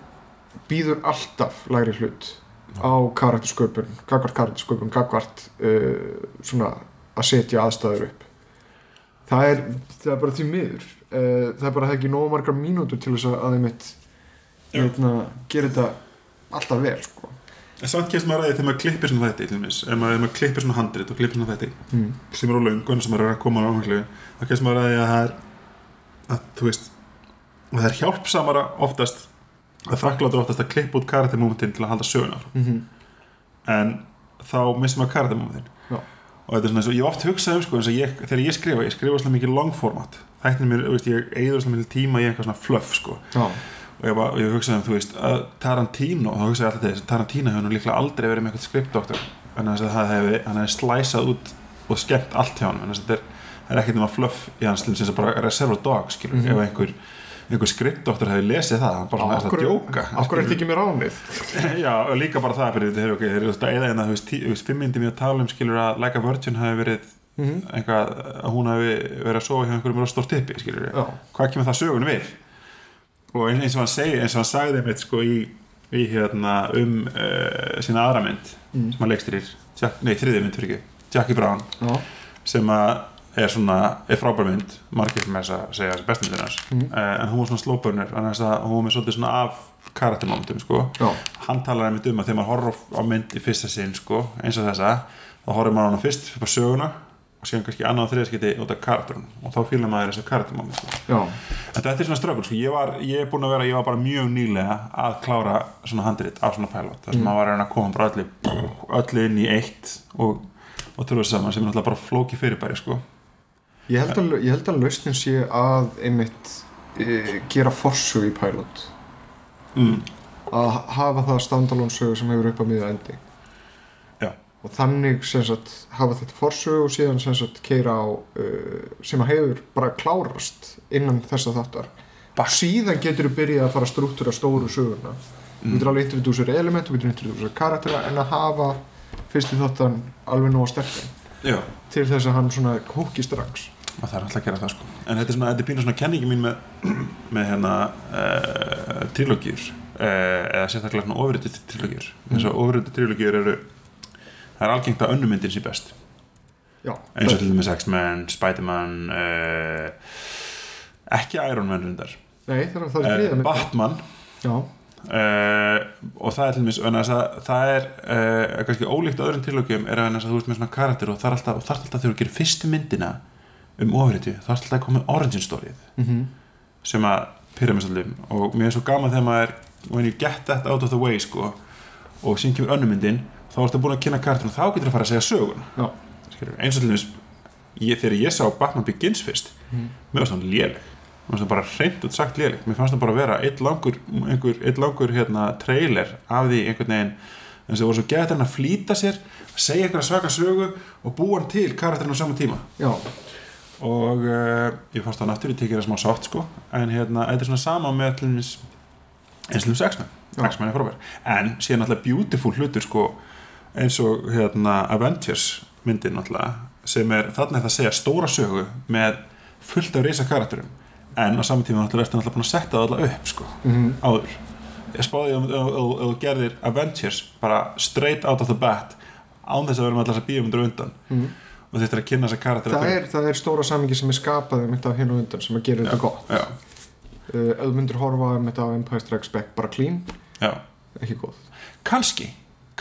býður alltaf lægri hlut á karaktersköpun gagvart karaktersköpun, gagvart uh, svona að setja aðstæður upp það er, það er bara því miður uh, það er bara það ekki nógu margar mínútur til þess að þeim mitt Já. hérna, gera þetta alltaf vel sko. En samt kemst maður að þegar maður klippir svona dæmis, ef maður, klippir svona handrit og klippir svona þætti mm. sem eru á löngun sem maður er að koma á áhengilu þá kemst maður að það er að þú veist að það er hjálpsamara oftast að þakkláttur oftast að klippa út karaktermomentin til að halda söguna. Mm en þá missum maður karaktermomentin Já. og þetta er svona eins og ég oft hugsað um sko eins og ég, þegar ég skrifa, ég skrifa svona mikið long format þættin mér, veist, ég eigður svona mikið tíma í eitthvað svona fluff sko. Og ég, var, ég hugsaði um, þú veist, að Tarantino þá hugsaði ég alltaf þess að Tarantino hefur nú líklega aldrei verið með eitthvað skriptdoktor. En að hann hefði slæsað út og skemmt allt hjá hann en þess að þetta er, er ekkert nema fluff í hans sem að bara Reservoir Dogs, skilur, Mhm. ef einhver einhver skriptdoktor hefði lesið það hann bara svona er að djóka? Akkur er þetta ekki mér ánið já, og líka bara það fyrir þeir eru eða en að þú veist, tí- þú veist, fimm myndi mér að tala um skilur að Like a Virgin hefði verið mm einhvað, að hún hefði verið að sofa hjá einhverjum rosa stórt tippi, skilur hvað kemur það sögun við? Og eins og hann segi eins og hann sagði mitt sko í, í hérna um uh, sína aðra mynd Mm. sem hann leikstýrir, Jack, nei þriðið mynd fyrir ekki. Jackie Brown. Já, sem að er svona, er frábær mynd margir sem er að segja þessi bestu myndir hans Mhm. uh, en hún var svona að hún var með svolítið svona af karaktermomentum sko hann talar einmitt um að þegar maður horfir á- mynd í fyrsta sinn sko, eins og þessa þá horfir maður á hana fyrst upp á söguna og síðan kannski annað og þriðaskipti út af karakterun og þá fýlar maður þessi karaktermoment sko. En þetta er svona ströggul, sko, ég ég er búin að vera, ég var bara mjög nýlega að klára svona handrit af svona pilot, þar sem Mm. maður var að koma bara öllu, öllu inn í eitt og, og trúið saman sem er náttúrulega bara flóki fyrirbæri, sko. Ég held að, ég held að lausnin sé að einmitt e, gera forsögu í pilot Mm. að hafa það standalone sögu sem hefur upp að miða endi Já. og þannig sem sagt hafa þetta forsögu og síðan sem sagt keira á uh, sem að hefur bara klárast innan þessa þáttar Bara- síðan getur þú byrjað að fara að struktúra stóru söguna þú Mm. getur alveg introdúsir element þú getur introdúsir karaktera en að hafa fyrst í þáttan alveg nóg sterkan Já. til þess að hann svona húki strax Og það er alltaf að gera það, sko. En þetta er svona, þetta er pínu svona kenningi mín með, með hérna uh, trilógýr, uh, eða sérstaklega svona ofriðið trilógýr. Mm. Þess að ofriðið trilógýr eru, það er algengt að önnumyndin sé best. Já, eins og til dæmis X-Men, Spider-Man uh, ekki Iron Man reyndar Nei, það er, það er Batman Já, uh, og það er til að það er uh, kannski ólíkt öðrum tilögjum er að þú ert með svona karakter og það er alltaf, það alltaf þegar þú gerir fyrstu myndina um ofriðtu, það er alltaf að koma origin storyð mm sem að pyrra mig svolítið og mér er svo gaman þegar maður when you get that out of the way sko og síðan kemur önnumyndin þá ertu búin að kynna karakterinu og þá getur að fara að segja sögun eins og til ég, þegar ég sá Batman Begins fyrst Mhm. mér fannst hann léleg. mér fannst hann bara hreint út sagt léleg. Mér fannst hann bara vera eitt langur, einhver, eitt langur hérna, trailer af því einhvern veginn en það voru svo gett hann að flýta sér segja einhverja svaka sögu og búa hann til karakterinu á sama tíma. Já, og uh, ég fannst það náttúrulega tekið það smá sátt sko. En hérna, þetta er svona sama með til dæmis eins og X-Men. Já. X-Men er frábær. En síðan náttúrulega beautiful hlutur sko eins og hérna Avengers myndin náttúrulega sem er, þarna er það að segja stóra sögu með fullt af reysa karakterum en á saman tíma náttúrulega ertu náttúrulega búin að setja það alla upp sko mm áður. Ég spáði að þú gerðir Avengers bara straight out of the bat án þess að vera með allar þess að bíum undir undan. Mm. og þetta er að kynna þess að karakter það, er, það er stóra samingi sem er skapað þetta af hinn og undan sem að gera þetta gott. uh, ef þú myndir horfa þetta á Empire Strikes Back bara clean, já. ekki góð. Kannski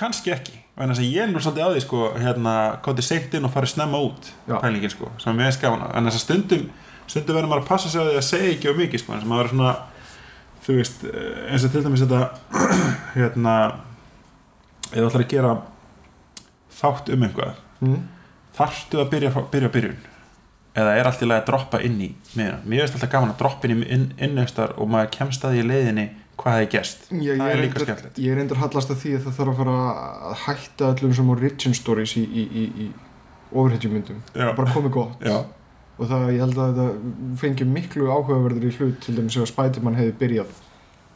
kannski ekki. En þess að ég er nú svolítið á því sko hérna, kótið seint inn og farið snemma út pælingin sko, sem er mjög skafana en þess að stundum, stundum verður maður að passa sig á því að segja ekki of mikið sko, þess að maður verður svona þú veist, eh, eins og til dæmis þetta hérna eða ætlar að gera þátt um einhvað mm. þarftu að byrja, byrja á byrjun? Eða er allt í lagi að droppa inn í mér finnst alltaf gaman að droppa inn í inn, inn einhverstar og maður kemst að því í leiðinni hvað hefði gerst, Já, það er líka skemmtilegt. Ég reyndar hallast að því að það þarf að fara að hætta öllum sem origin stories í, í, í, í overhetjumyndum Já. bara komið gott. Já, og það ég held að þetta fengi miklu áhugaverður í hlut til dæmis að Spiderman hefði byrjað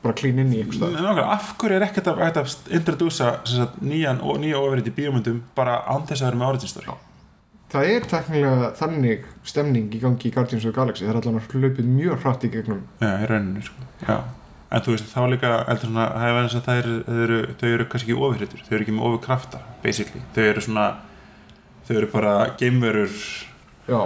bara klín inn í einhvers stað Nákvæmlega, af hverju er ekkert að, að introdusa sagt, nýjan og nýja ofrið í bíómyndum bara án þess að vera með origin story Já. Það er teknilega þannig stemning í gangi í Guardians of the Galaxy það er allan að hlaupið mjög hratt í gegnum Já, í rauninni sko. Já. En þú veist, þá líka svona, það er verið að það eru, þau eru, þau eru kannski ekki ofurhittur, þau eru ekki með ofurkrafta, basically. Þau eru svona, þau eru bara geimverur, Já,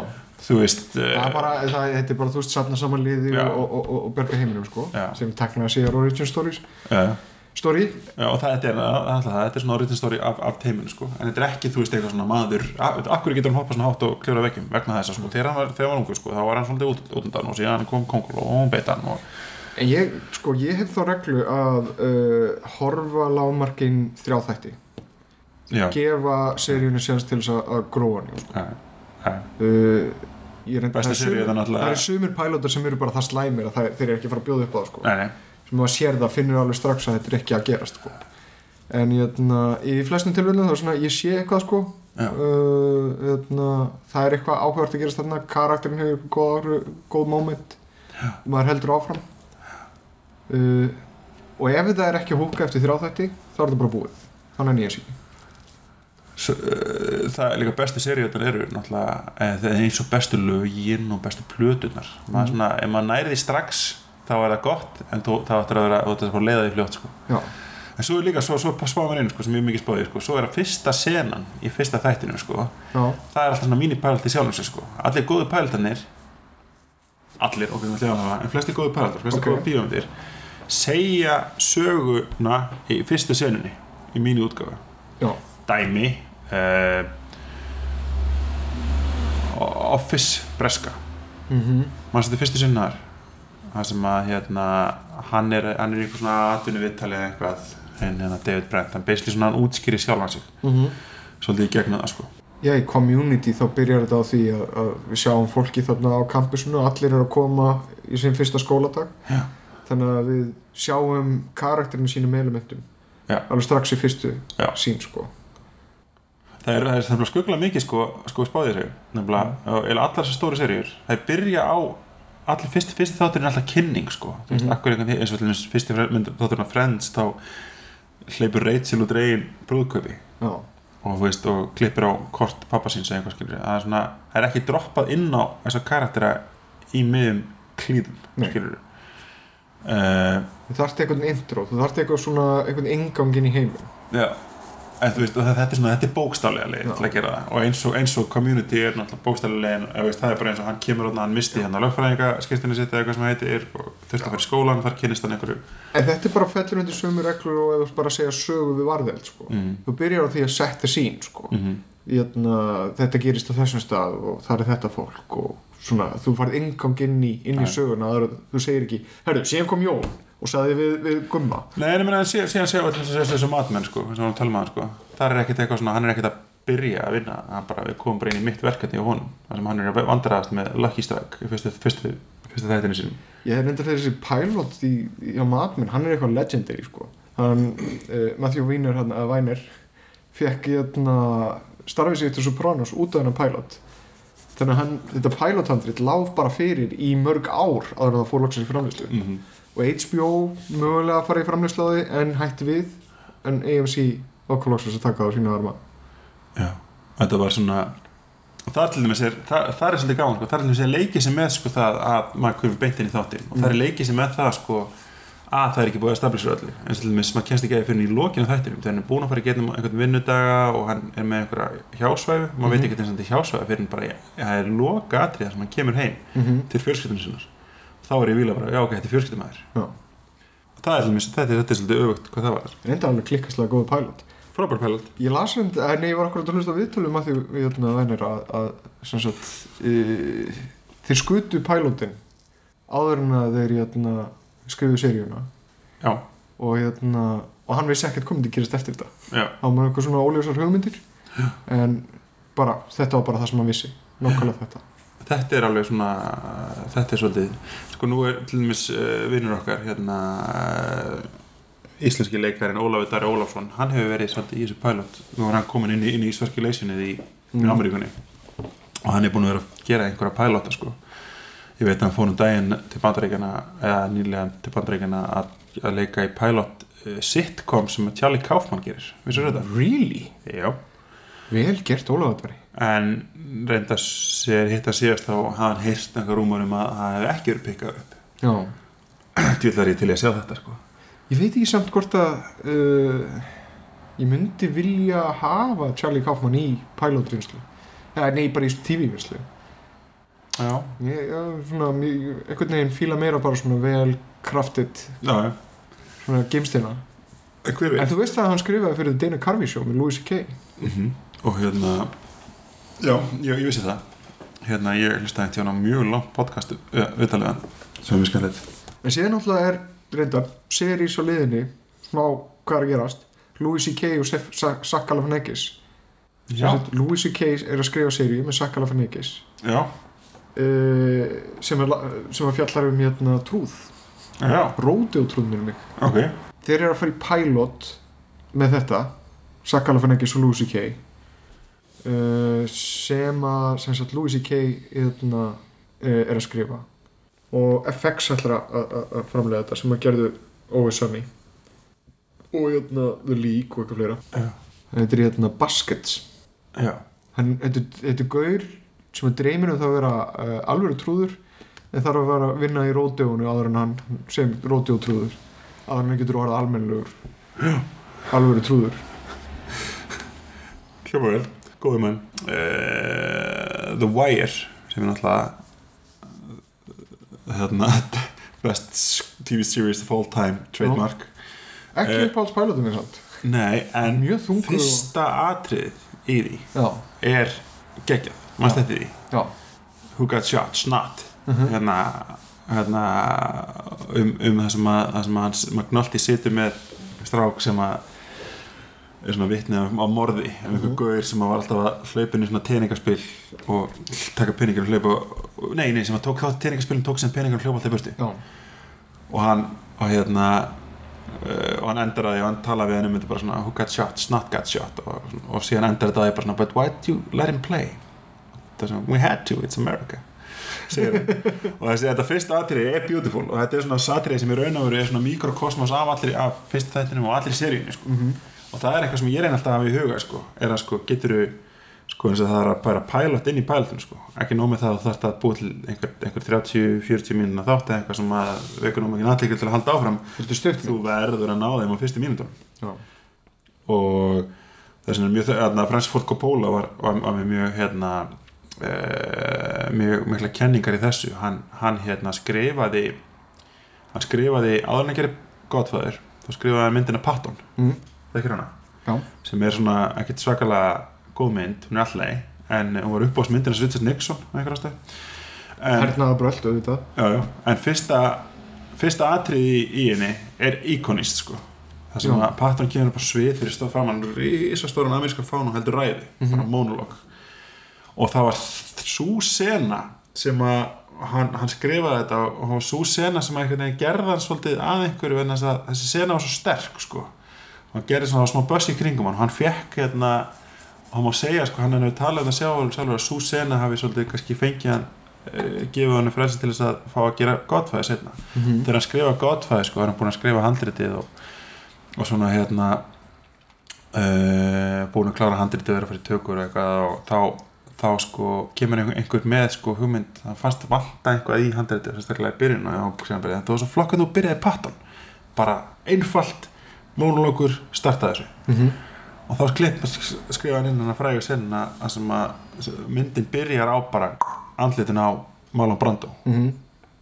þú veist, það er bara, það, þetta er bara þú veist safna saman liði Já. og, og, og, og berga heiminum sko Já. sem teknilega sér origin stories já, story, já, og það þetta er, alltaf, það, þetta er svona origin story af, af teiminu, sko. En þetta er ekki, þú veist, eitthvað svona maður, af hverju getur hann hoppað svona hátt og kljóra vekkjum vegna þess að, sko, þegar hann var, þegar var ungu, sko, þá var hann svolítið út, út undan og síðan kom kongul og hún beit hann og, en ég, sko, ég hef þá reglu að uh, horfa lágmarkin þrjá þætti já, gefa seríunni séðast til þess að- að gróa hann sko. Uh, ég reynd, Besta það er sumir- það eru sumir pælotar sem eru bara það slæmir að það, þeir eru ekki að fara að bjóða upp á það sko. sem maður sér það, finnur alveg strax að þetta er ekki að gerast sko. en jötna, í flestum tilvægum þá er svona, ég sé eitthvað sko. Uh, jötna, það er eitthvað áhugart að gerast þarna. Karakterin hefur góð, góð moment. Já. og maður heldur áfram. Uh, og ef þetta er ekki að húka eftir þrjáþætti þá er þetta bara búið. Þannig að nýja sín S uh, það er líka bestu seríunar eru náttúrulega eh, það er eins og bestu lögin og bestu plötunar maður Mhm. svona, ef maður næri því strax þá er það gott en þú, það áttur að vera að leiða því fljótt sko. En svo er líka, svo, svo spáðum við inn sko, sem ég mikið spáðið, sko, svo er að fyrsta senan í fyrsta þættinu, sko, það er alltaf svona mínipælt í sjálfum sko. Allir góðu pæltanir allir, ok, við ætlum að hafa en flesti góðu pæltar, flesti Ok. góðu bíómyndir segja söguna í fyrstu senunni í mínu útgáfu. Já, dæmi uh, Office Breska. Mhm. Maður setið fyrstu sinnaðar það sem að hérna hann er, hann er eitthvað svona atvinnu viðtali eða eitthvað en hérna David Brent, hann basically svona hann útskýri sjálfan sig. Mhm. Svolítið í gegnum það sko. Já, í community þá byrjar þetta á því að, að við sjáum fólki þarna á campusinu allir eru að koma í sinn fyrsta skóladag. Já. þannig að við sjáum karakterinu sínum elementum Já. alveg strax í fyrstu Já. sín sko það er, það er nefnilega skuggulega mikið sko, sko nefnilega, og eða allar þessar stóru seríur það byrja á allir fyrsti, fyrsti þátturinn er alltaf kynning sko. Þú veist, Mhm. akkur einhvern eins og til dæmis fyrsti fre- mynd- þátturinn af Friends þá hleypur Rachel út reygin brúðköpi og, þú veist, og klippir á kort pappa síns eða eitthvað skilur það er, svona, það er ekki droppað inn á þessa karaktera í miðum klíðum skilur uh, þú þarft eitthvað intro þú þarft eitthvað svona, eitthvað ingangin í heiminn. Já en þú veist, þetta er svona, þetta er bókstaflega Já. til að gera það og eins og, eins og community er náttúrulega bókstaflega veist, það er bara eins og hann kemur og hann misti hérna lögfræðinga skiptinni sitt eða eitthvað sem heitir og þurfti að fara í skólan, þar kynist hann einhverju En þetta er bara fellur undir sömu reglur og þú bara segja sögu við varðeld sko. mm. þú byrjar á því að setja sín sko. Mm Jötna, þetta gerist á þessum stað og það er þetta fólk og svona, þú farið ingang inn í, inn í söguna er, þú segir ekki, herru, síðan kom Jón og sagði við, við Gumma. Nei, en ég meina, síðan, síðan séu allir þessu, þessu matmenn sko, sem hann tala maður sko. Það er ekkert eitthvað svona, hann er ekkert að byrja að vinna hann bara, við komum bara inn í mitt verkefni og honum þar sem hann er að vandræðast með Lucky Strike í fyrstu, fyrstu, fyrstu þættinu sínum. Ég hef reyndar þessi pilot í, í á matminn, hann er eitthvað legendary sko. hann, uh, Matthew Weiner hann, að Weiner fekk jötna, starfið sig til Sopranos út af hennar pilot þannig að hann, þetta pilothandrit láf bara fyrir í mörg ár en það fór loksins í framlýslu mm -hmm. og HBO mögulega á því en hætti við en AMC okkur loksins að taka á sína arma. Já, þetta var svona er til dæmis er, það, það er svolítið gaman sko, það er til dæmis að leiki sem með sko það að maður komið beint inn í þáttinn. Og það er leiki sem með það sko að það er ekki búið að stabilisera öllu. Til dæmis maður kennst ekki að fyrir í lokinu þættinum þegar hann er búin að fara í getnum einhvern vinnudaga og hann er með einhverja hjásvæfi maður veit Mhm. ekki og þetta er hjásvæfi fyrir hann bara það er loka atriða sem hann kemur heim mm -hmm. til fjölskyldunum sinnar. Þá er ég vila bara, já ok, þetta er fjölskyldumæður. Það er dæmis, þetta, er- þetta svolítið öfugt hvað það var. Reynda alveg klikkastlega góð pilot. Frábær pilot. Ég las um, eh, nei, ég var akkurat að hlusta viðtölum að því við hérna venir að, að sem sagt, e, þeir skutu pælótin áður en að þeir hérna, skrifuðu seríuna. Já, og hérna, og hann vissi ekkert hvað myndi gerist eftir þetta. já, Hann var eitthvað svona óljósar hugmyndir en bara, þetta var bara það sem hann vissi nákvæmlega þetta. þetta er alveg svona þetta er svolítið sko nú er til dæmis uh, vinnur okkar hérna uh, íslenski leikarinn Ólafur Dari Ólafsson hann hefur verið svolítið í þessu pilot. Nú er hann komin inn í, í Sverkileisinni í, í Mm. Ameríkunni. Og hann er búin að vera að gera einhverja pilota sko ég veit að hann fór um daginn til bandaríkjana eða nýlega til bandaríkjana að, að leika í pilot uh, sitcom sem Charlie Kaufman gerir vissur þetta? Really? Já Vel gert Ólafur en reynda sér hitt að síðast þá hann heyrst einhver rúmur um að það hefði ekki verið pikkað upp Já. djúðlar ég til að sjá þetta sko Ég veit ekki samt hvort að uh, ég myndi vilja hafa Charlie Kaufman í pilotvinnslu. Eða nei, bara í TV-vinslu. Já, Ég, já, svona, mér- einhvern veginn fíla meira bara svona vel krafted já, svona geimstina. En þú veist að hann skrifaði fyrir The Dana Carvey Show með Louis C.K. -hmm. og hérna já, ég, ég vissi það hérna ég hlustaði ekki á hana mjög langt podcast auðvitaðlega sem er mjög skemmtilegt En síðan náttúrulega er reyndar series á liðinni smá hvað er að gerast Louis C.K. og Sef- Sa- Zach Galifianakis já, Louis C.K. er að skrifa seríu með Zach Galifianakis já, sem, er, sem er fjallar um hérna trúð. Já, róti og trúð mér mig. Ok. Þeir eru að fara í pilot með þetta Zach Galifianakis og Louis C.K. Uh, sem að sem sagt Louis C.K. hérna, uh, er að skrifa. Og FX ætlar að- framlega þetta sem að gerðu Sunny. Og hérna The League og eitthvað fleira. Já, þetta er hérna Baskets. Já, hann, þetta er gaur sem er dreymir um það að vera uh, alvöru trúður en þarf að vera að vinna í ródeónu áður en hann sem ródeó trúður áður en hann getur orðað almennilegur. Alvöru trúður. Hljópa vel góði mann uh, The Wire sem er náttúrulega hérna best TV series of all time trademark. Ekki Eh, uppáhalds pælutum minn samt. nei, en fyrsta atrið í því já, er geggjað, mannst þetta því? Já, Who Got Shot, Snot. Mhm. hérna, hérna um, um það sem að, að hans Magnolti situr með strák sem að er svona vitni á, morði um einhver Mhm. gauður sem var alltaf að í svona teningaspil og taka peningar og hlaupa nei, nei, sem að tók þátt teningaspilin tók sem peningar og hlaupa alltaf já, og hann, og hérna uh, og hann endar að því og hann tala við hann um þetta bara svona who got shot, snot got shot. Og, og síðan endar þetta að því bara svona but why did you let him play það svona, we had to, it's America og þessi, þetta fyrsta atriði er beautiful og þetta er svona satriði sem í raun og veru er svona mikrokosmos af allir af fyrsta þættinum og allir seríunni sko. Mhm. og það er eitthvað sem ég reyna alltaf að hafa í huga sko, er að sko, getur þú sko eins og það er að bara pilot inn í pilotinu sko. ekki nóg með það að þú þarft að búa til einhver, einhver 30-40 mínuna þátt eða eitthvað sem að vekur nóg mikið aðlikil til að halda áfram þú verður að ná þeim á fyrstu mínútum já, og þess vegna mjög þau Frans Ford Coppola var, var, var mjög hérna e, mjög mikla kenningar í þessu. Hann, hann hérna skrifaði hann skrifaði áður en að gera Godfather þá skrifaði hann myndina Patton. Mm. þekkir hana? Já, sem er svona ekkert svakalega góð mynd, hún er allegi en hún var upp á myndina Svitsas Nixon hernaða bröld auðvitað. Já, já, en fyrsta fyrsta atriði í henni er íkonist sko. Það sem að Patton kemur upp á svið fyrir stóð framann risastóran ameríska fána og heldur ræði Mhm. bara monolog og það var svo sena sem að hann, hann skrifaði þetta og það var svo sena sem að gerði hann svolítið að einhverju að þessi sena var svo sterk sko. Hann gerði svona smá böss í kringum hann. Hann fekk hérna hann má segja sko hann er nefnir talað um það sjálfur sjálfur að svo sena hafi svolítið kannski fengið hann uh, gefið hann frelsi til þess að fá að gera Godfæði setna mm. þegar hann skrifa Godfæði sko er hann búin að skrifa handritið og, og svona hérna uh, búin að klára handritið að vera fyrir tökur og þá, þá sko kemur einhver, með sko hugmynd. Það fannst vanta eitthvað í handritið sérstaklega í byrjun og já, það var svo flokkað þú byrjaði pattan bara einfalt mónulokur starta þessu. Mm og þá skrifa hann inn hann að fræga senna að sem að myndin byrjar á bara andlitin á Marlon Brando. -hmm.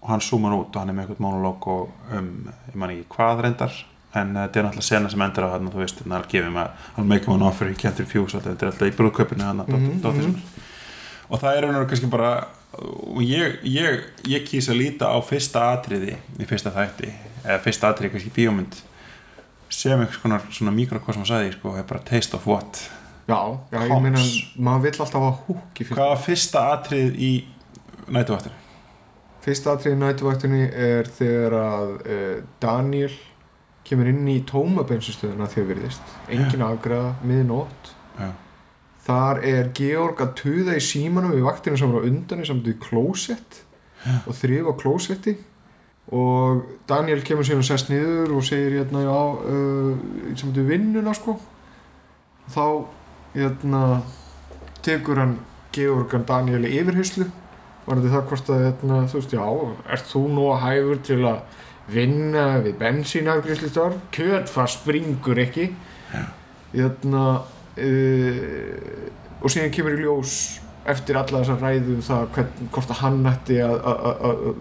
og hann zoomar út og hann er með eitthvað monolog og um, ég man ekki hvað reyndar. En uh, þetta er náttúrulega sena sem endur á hann þú veist, hann gefið maður, hann make him an offer he can't refuse, þetta er alltaf í brúðköpinu hann Mhm, mm -hmm. Og það er einhverjum kannski bara og ég, ég, ég kýsa að líta á fyrsta atriði í fyrsta þætti eða fyrsta atriði kannski í bíómynd sem einhvers konar svona mikrokosm að sagði, sko, er bara taste of what Já, já, ég meina, maður vill alltaf hafa húk í fyrst. hvað var fyrsta atrið í nætuvattur? Fyrsta atriði nætuvættunni er þegar að uh, Daniel kemur inn í tómabensistöðuna þegar virðist. Engin afgræða, miðnótt. Þar er Georg að tuða í símanum við vaktinu sem var á undan í samt í klósett og þrif á klósetti. Og Daniel kemur síðan og sest niður og segir hérna já uh, í vinnuna sko. Þá hérna tekur hann Georgan Daniel í yfirhyslu varandi það hvort að hérna, þú veist já ert þú nú að hæfur til að vinna við bensínafgriðslistar kjötfast springur ekki. Hérna uh, og síðan kemur í ljós eftir alla þessar ræðu um það hvern, hvort að hann ætti að að- að- að-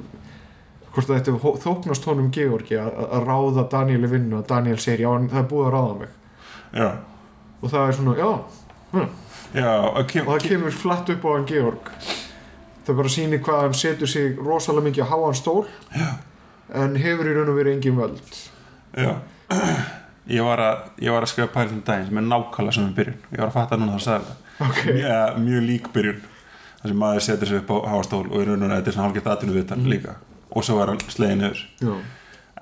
hvort að þetta þóknast honum Georgi að að ráða Daniel í vinnu og Daniel segir já það er búið að ráða mig. Já, og það er svona já já og kem, og það kemur flatt upp á hann Georg. Það bara sýnir hvað hann setur sig rosalega mikið á háan stól. Já. en hefur í raun og verið engin völd. Já Ég var að, ég var að skrifa pælum daginn sem er nákvæmlega sem við byrjun. Ég var að fatta núna það að sagði það ok, mjög, mjög lík byrjun þar sem maður setur sig upp á háastól og raun og raun þetta er svona hálfgett atvinnu viðtal Mhm. líka. Og svo var hann slegin niður. Já,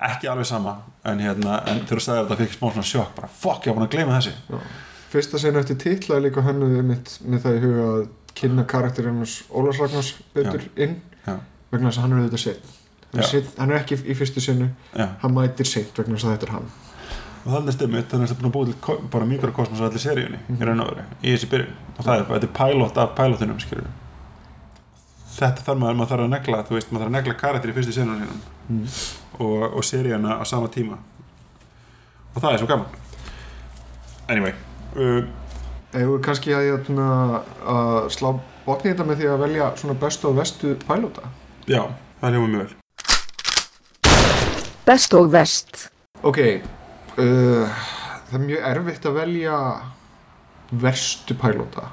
ekki alveg sama en, hérna, en þegar þú sagði þetta fikk smá svona sjokk bara fuck, ég var búin að gleyma þessi já. Fyrsta sena eftir titla er líka hennuð mitt með það í huga að kynna karakterinn Ólafs Ragnars betur inn Já. vegna þess að hann er auðvitað sinn hann, er Já. seinn- hann er ekki í fyrstu sinu Já. hann mætir seint vegna þess að þetta er hann og þannig er stimmit, þannig er þetta búin að búið bara mikrokosmos á allir seríunni Mhm. í raun og veru, í þessi byrjun og það er bara, þetta er pilot af skilur þetta þarf maður, maður þarf að negla þú veist, maður þarf að negla karakter í fyrstu senunum sínum mm. og, og seríuna á sama tíma og það er svo gaman anyway uh, Eða kannski að, hérna, að slá botni þetta með því að velja svona bestu og vestu pælóta já, það er hljóma mjög vel Best og vest. Ok, uh, það er mjög erfitt að velja verstu pælóta.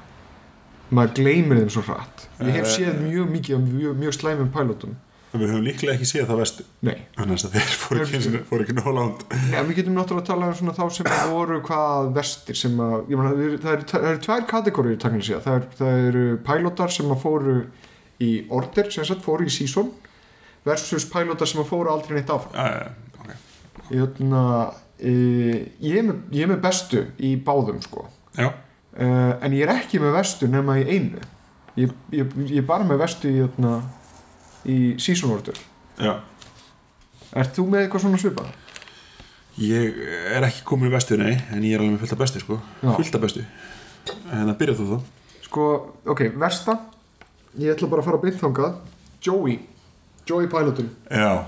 Maður gleymir þeim svo hratt. Ég hef Eh. séð mjög mikið af mjög, mjög slæmum pælótum. en við höfum líklega ekki séð það vestu Nei, þannig að þeir fóru ekki, fóru ekki nóg langt en við getum náttúrulega að tala um svona þá sem voru hvað vestir sem að, ég meina, það eru- það eru tvær kategóriur takkilega síðan. Það, er, eru pælótar sem að fóru í order, sem sagt fóru í season versus pælótar sem að fóru aldrei neitt áfram. uh, okay. Jötna, e, ég, er með, ég er með bestu í báðum sko uh, en ég er ekki með vestu nema í einu ég, ég, ég er bara með vestu í, jötna, í season order já Ert þú með eitthvað svona svipað? Ég er ekki komin í vestu, nei, en ég er alveg með fullt af bestu, sko. Já. Fullt af bestu. En það byrjað þú þá. Sko, ok, versta ég ætla bara að fara að byrja Joey, Joey Pilotin Já.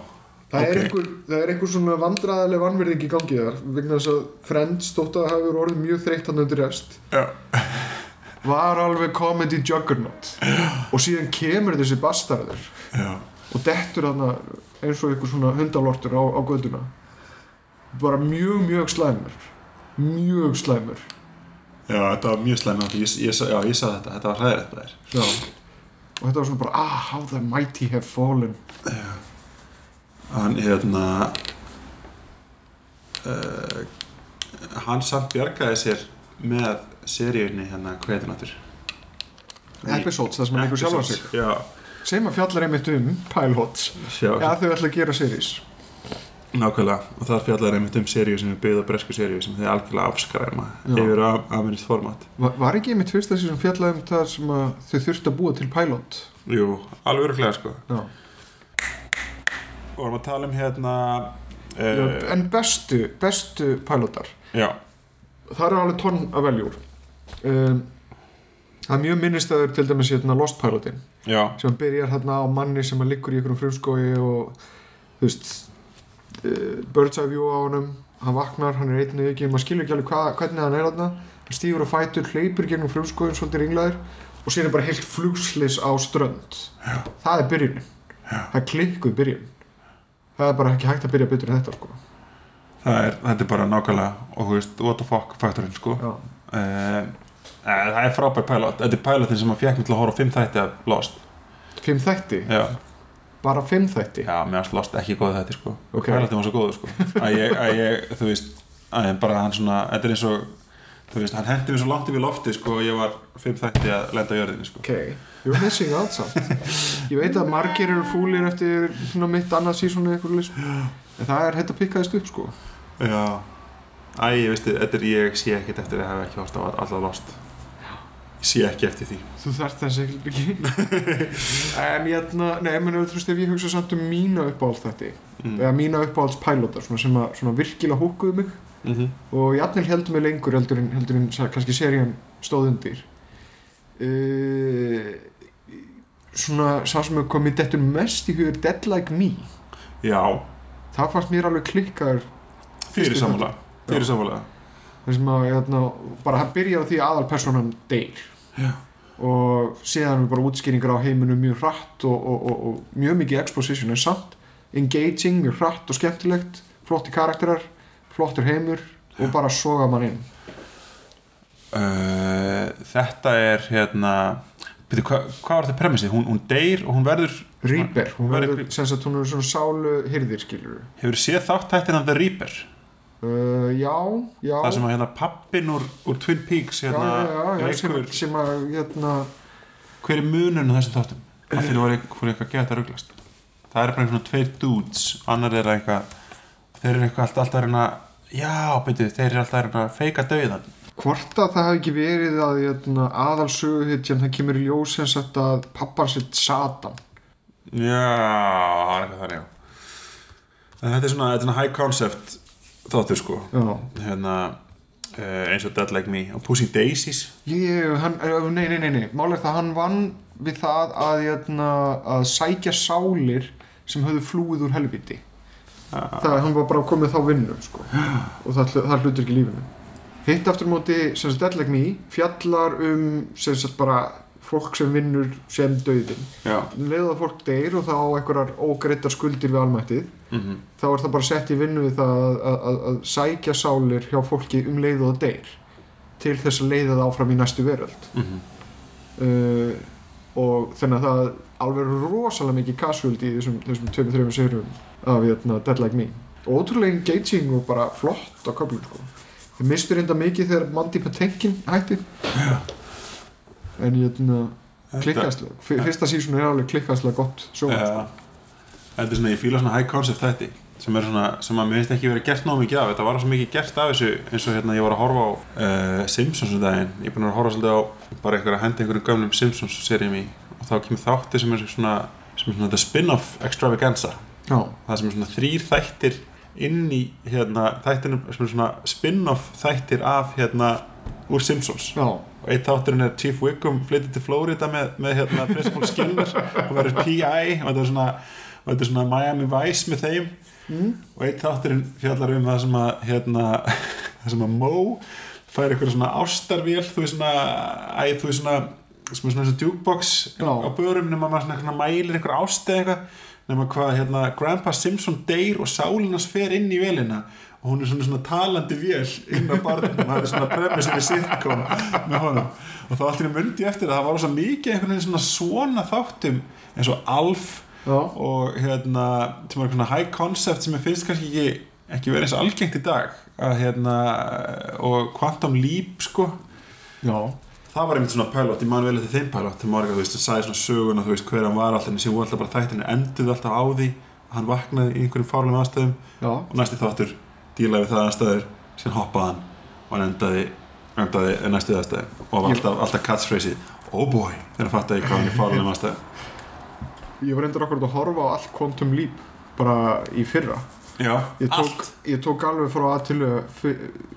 Það, er Ok. einhver, það er einhver svona vandræðileg vannverðing í gangi þar vegna þess að Friends þótt að hefur orðið mjög þreytt hann undir rest Já. var alveg comedy juggernaut og síðan kemur þessi bastarður Já. og dettur hann eins og einhver svona hundalortur á, á göduna bara mjög mjög slæmur mjög slæmur Já, þetta var mjög slæm ég, ég, Já, ég sagði þetta, þetta var hræðilegt er. Já. og þetta var svona bara ah, how the mighty have fallen Hann, hérna... Uh, hann samt bjargaði sér með seríunni hérna, hvað heitir náttúr? episodes, það sem hann einhver sjálfan sig Já. sem að fjallar einmitt um pilots já þau ætla að gera series nákvæmlega. Og það fjallar einmitt um seríu sem er byggð á bresku seríu sem þið algjörlega afskræma yfir að aðmennist format. var, var ekki einmitt fyrsta sem fjallaði um það sem þau þurftu að búa til pilot Jú, alveg öruglega, sko. já. Og varum að tala um hérna... Já, Uh, en bestu, bestu pilotar já, það eru alveg tonn að veljúr um, það er mjög minnistæður til dæmis hérna Lost Pilotin já, sem byrjar hérna á manni sem að liggur í einhverjum frumskói og þú veist uh, bird's eye view á honum. Hann vaknar, hann er einnig ekki maður skilur ekki alveg hva, hvernig hann er þarna. Hann stýfur á fætur, hleypur gegnum frumskóin svolítið ringlaður og síðan er bara heilt flugslis á strönd. Já. það er byrjunin. Það er klikkuð byrjun það er bara ekki hægt að byrja betur en þetta sko. það er, þetta er bara nákvæmlega og þú veist, what the fuck faktorinn sko Já. uh, það er frábær pilot þetta er pilotin sem að fjekk mig til að horfa fimm þætti af Lost Fimm þætti? já, Bara fimm þætti? já mér varst Lost ekki góð þætti sko Ok. pilotin var svo góð sko að ég, að ég, þú veist að ég bara hann svona, þetta er eins og þú veist, hann hendi mér svo langt yfir lofti sko og ég var fimm þætti að lenda á jörðinni sko. Ok, you're missing out samt. Ég veit að margir eru fúlir eftir svona mitt annað sísonu eitthvað list En það er þetta pikkaðist upp sko. Já, æ, ég veist, þetta er ég sé ekkert eftir að hafa ekki horft á alla Lost. Ég sé ekki eftir því. Þú þarft þess ekki. En ég ætna, nei, menn þú veist ef ég hugsa samt um mína uppáhalds þetta mm. eða mína uppáhalds pælotar svona sem að svona virkilega húkuðu mig mm -hmm. og jafnvel heldur mig lengur heldur en, heldur en kannski serían stóð undir. Uh, svona sá sem hefur komið dettur mest í hugur Dead Like Me. Já, það fannst mér alveg klikkaður fyrir sammála. Fyrir sammála. Þar sem að hérna, bara hann byrjar á því að aðalpersonan deyr. Já. og síðan er bara útskýringar á heiminum mjög hratt og, og, og, og mjög mikið exposition en samt engaging, mjög hratt og skemmtilegt flotti karakterar, flottur heimur og bara soga mann inn. Uh, þetta er hérna byrju, hva, hvað var þetta premissið? Hún, hún deyr og hún verður Reaper, hún Verður- verður, sem sagt hún er svona sálu hyrðir skilur hefur séð þátt hættin af The Reaper? Uh, já, já. Það sem að hérna pappin úr, úr Twin Peaks hérna, já, já, já, sem, sem að hérna, hver er munun á þessum þáttum? allir var eitthvað, fór eitthvað að geta rugglast það er bara einhvern svona tveir dudes annar er eitthvað þeir eru eitthvað alltaf, alltaf að reyna já, byrju, þeir eru alltaf að reyna að feika dauðan hvort að það hafi ekki verið að hérna, aðalsöguhitjan það kemur í ljós sem sagt að pappan sitt Satan. Já, það er eitthvað þannig þetta er svona, þetta er svona high concept þáttur sko. Hérna, uh, eins og Dead Like Me og Pussy Daisies. Hann, eh, nei, nei, nei, nei. Mál er það að hann vann við það að, hérna, að sækja sálir sem höfðu flúið úr helviti það, hann var bara komið þá vinnu sko. og það, það hlutur ekki lífinu. Hitt aftur móti, sem sagt Dead Like Me fjallar um sem sagt bara fólk sem vinnur sem döðin um leið að fólk deyr og þá einhverjar ógreittar skuldir við almættið mm þá er það bara sett í vinnu við það að, að, að, að sækja sálir hjá fólki um leið og deyr til þess að leiða það áfram í næstu veröld. Uh, og þannig að það alveg er rosalega mikið casualty í þessum, þessum tveimur, þreimur sérum af hérna, Dead Like Me. Ótrúlega engaging og bara flott á köflum sko. þið mistur enda mikið þegar Mandy Patinkin hætti. En hérna klikkastlega, fyrsta sísón er alveg klikkastlega gott sjónvarp, Já. Þetta er svona, ég fíla svona high concept þætti sem er svona, sem að mér finnst ekki verið gert nóg mikið af. Þetta var svo mikið gert af þessu eins og hérna ég var að horfa á uh, Simpsons um daginn. Ég er búin að horfa svolítið á bara einhver að henda einhverjum gömlum Simpsons seríum í. Og þá kemur þátti sem er svona sem er svona spin-off extravaganza Já, það sem er svona þrýr þættir inn í hérna þættinum sem er svona spin-off þættir af hérna úr Simpsons. Já, og eitt þátturinn er Chief Wiggum flyttir til Florida með, með hérna Principal Skinner og verður PI og þetta er svona, og þetta er svona Miami Vice með þeim. Mm. og eitt þátturinn fjallar um það sem að hérna, það sem að Mo fær eitthvað svona ástarvél þú veist svona, æ, þú veist svona svona eins og jukebox á börum nema maður svona, svona mælir einhver ást eða eitthvað nema hvað hérna Grandpa Simpson deyr og sálinas fer inn í vélina. Og hún er svona, svona talandi vél inn á barnum það er svona premissið við sitcom með honum. Og þá einu myndi eftir að það var svo mikið einhvern veginn svona svona þáttum. Eins og Alf já, og hérna sem var svona high concept sem ég finnst kannski ekki, ekki verið eins algengt í dag. Að hérna og Quantum Leap sko. Já, það var einmitt svona pilot, ég man vel eftir þeim pilot þegar maður þú veist, það sagði svona söguna þú veist hver hann var alltaf en sem voru alltaf bara þættinu enduðu alltaf á því að hann vaknaði í einhverjum fárlegum aðstæðum já, og næsti þáttur dílaði við það aðstæður sem hoppaði hann og hann endaði, endaði næstu aðstæði og var Ég- alltaf, alltaf catchphrase oh boy, þegar hann fattaði hvað hann er fárlegum aðstæðum. Ég var endur okkur að horfa á allt Quantum Leap bara í fyrra. Já, ég tók, ég tók alveg frá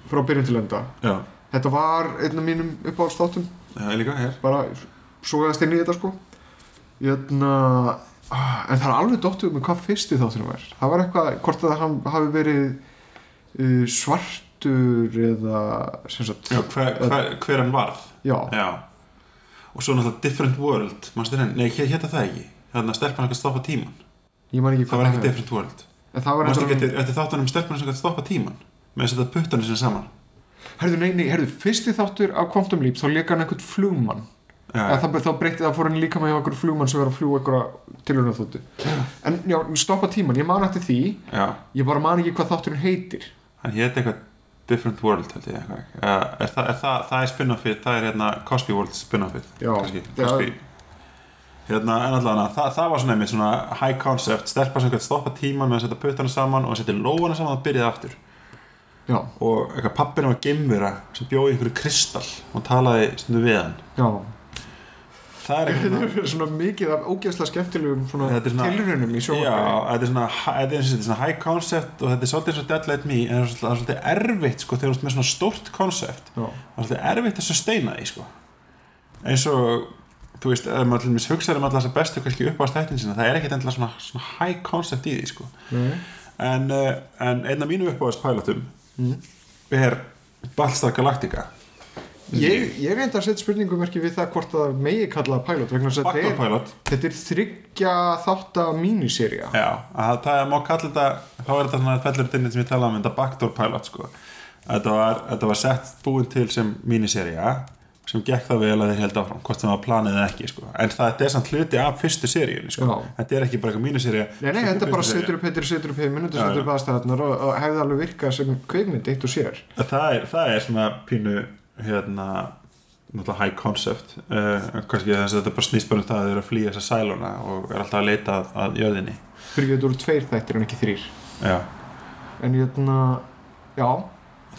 frá byrjun til enda. Já, þetta var einn af mínum uppáhaldsþáttum. Er hér. Bara svogaðast inn í þetta sko. Jötna, en það er alveg dóttuð með hvað fyrsti þáttunum var. Það var eitthvað, hvort að það hafi verið uh, svartur eða sagt já hver, hver, hver hann varð. Já, Já. Og svo náttúrulega Different World Manstu henni? Nei, hér hétta það ekki. Þannig að stelpan ekki að stoppa tíman ekki Það var ekki er. Different World. Eftir, eftir þáttunum stelpunum sem gæti stoppa tíman með að setja puttanir sinni saman herðu, nei, nei, herðu, fyrsti þáttur af Quantum Leap þá leika hann einhvern flugmann. Ja. það, þá breytti það fór hann líka með einhver flugmann sem var að fljúa einhverja tilhörna þóttu en já, stoppa tíman, ég man eftir því. Já, ég bara man ekki hvað þátturinn heitir. Hann hétt eitthvað Different World held ég eitthvað. Uh, er, það, er það, það er spin-offið, það er hérna Cosby World spin-offið kannski. Cosby. Hérna, en allavega það, það var svona einmitt svona high concept stelpa sem gæti stoppa tíman með að setja puttana saman og að setja lóana saman og byrjaði aftur já, og eitthvað pappina var geimvera sem bjóði einhverju kristall og talaði stundu við hann. Já. Það er þetta eitthvað er svona mikið af ógeðslega skemmtilegum svona Þetta svona- tilraunum í sjónvarpi þetta er svona, þetta er, þetta svona high concept og þetta er svolítið svo Dead Let Me en það er svolítið, svolítið erfitt sko þegar þú ert með svona stórt concept. Það er svolítið erfitt að sustaina því sko. Eins og þú veist, ef maður til dæmis hugsaður um alla þessa bestu kannski upp á stættin sinna, það er ekkert endilega svona, svona high concept í því sko. En, uh, en einn af mínu uppáðast pilotum Mm. er Battlestar Galactica. Ég, ég enda að setja spurningumerki við það hvort það megi kalla pilot vegna þess að þetta er, pilot. þetta er þryggja þátt að míniserja Já, að það má kalla þetta þá er þetta svona fellur inn sem ég talaði um þetta backdoor pilot sko. Þetta var, þetta var sett búin til sem míniserja sem gekk það vel að þeir held áfram hvort það var planið eða ekki sko. En það er samt hluti af fyrstu seríunni sko. Þetta er ekki bara eitthvað míniserja Nei, nei, þetta bara setur upp heitir, setur upp heitir Já, setur upp aðstæðarnar og, og hefði alveg virkað sem kveikmynd eitt og sér. Það er, það er svona pínu hérna náttúrulega high concept. Uh, kannski þess að þetta bara snýst bara um það að þeir eru að flýja þessa sæluna og er alltaf að leita að, að jörðinni. Fyrir þetta voru tveir þættir en ekki þrýr Já. En hérna, já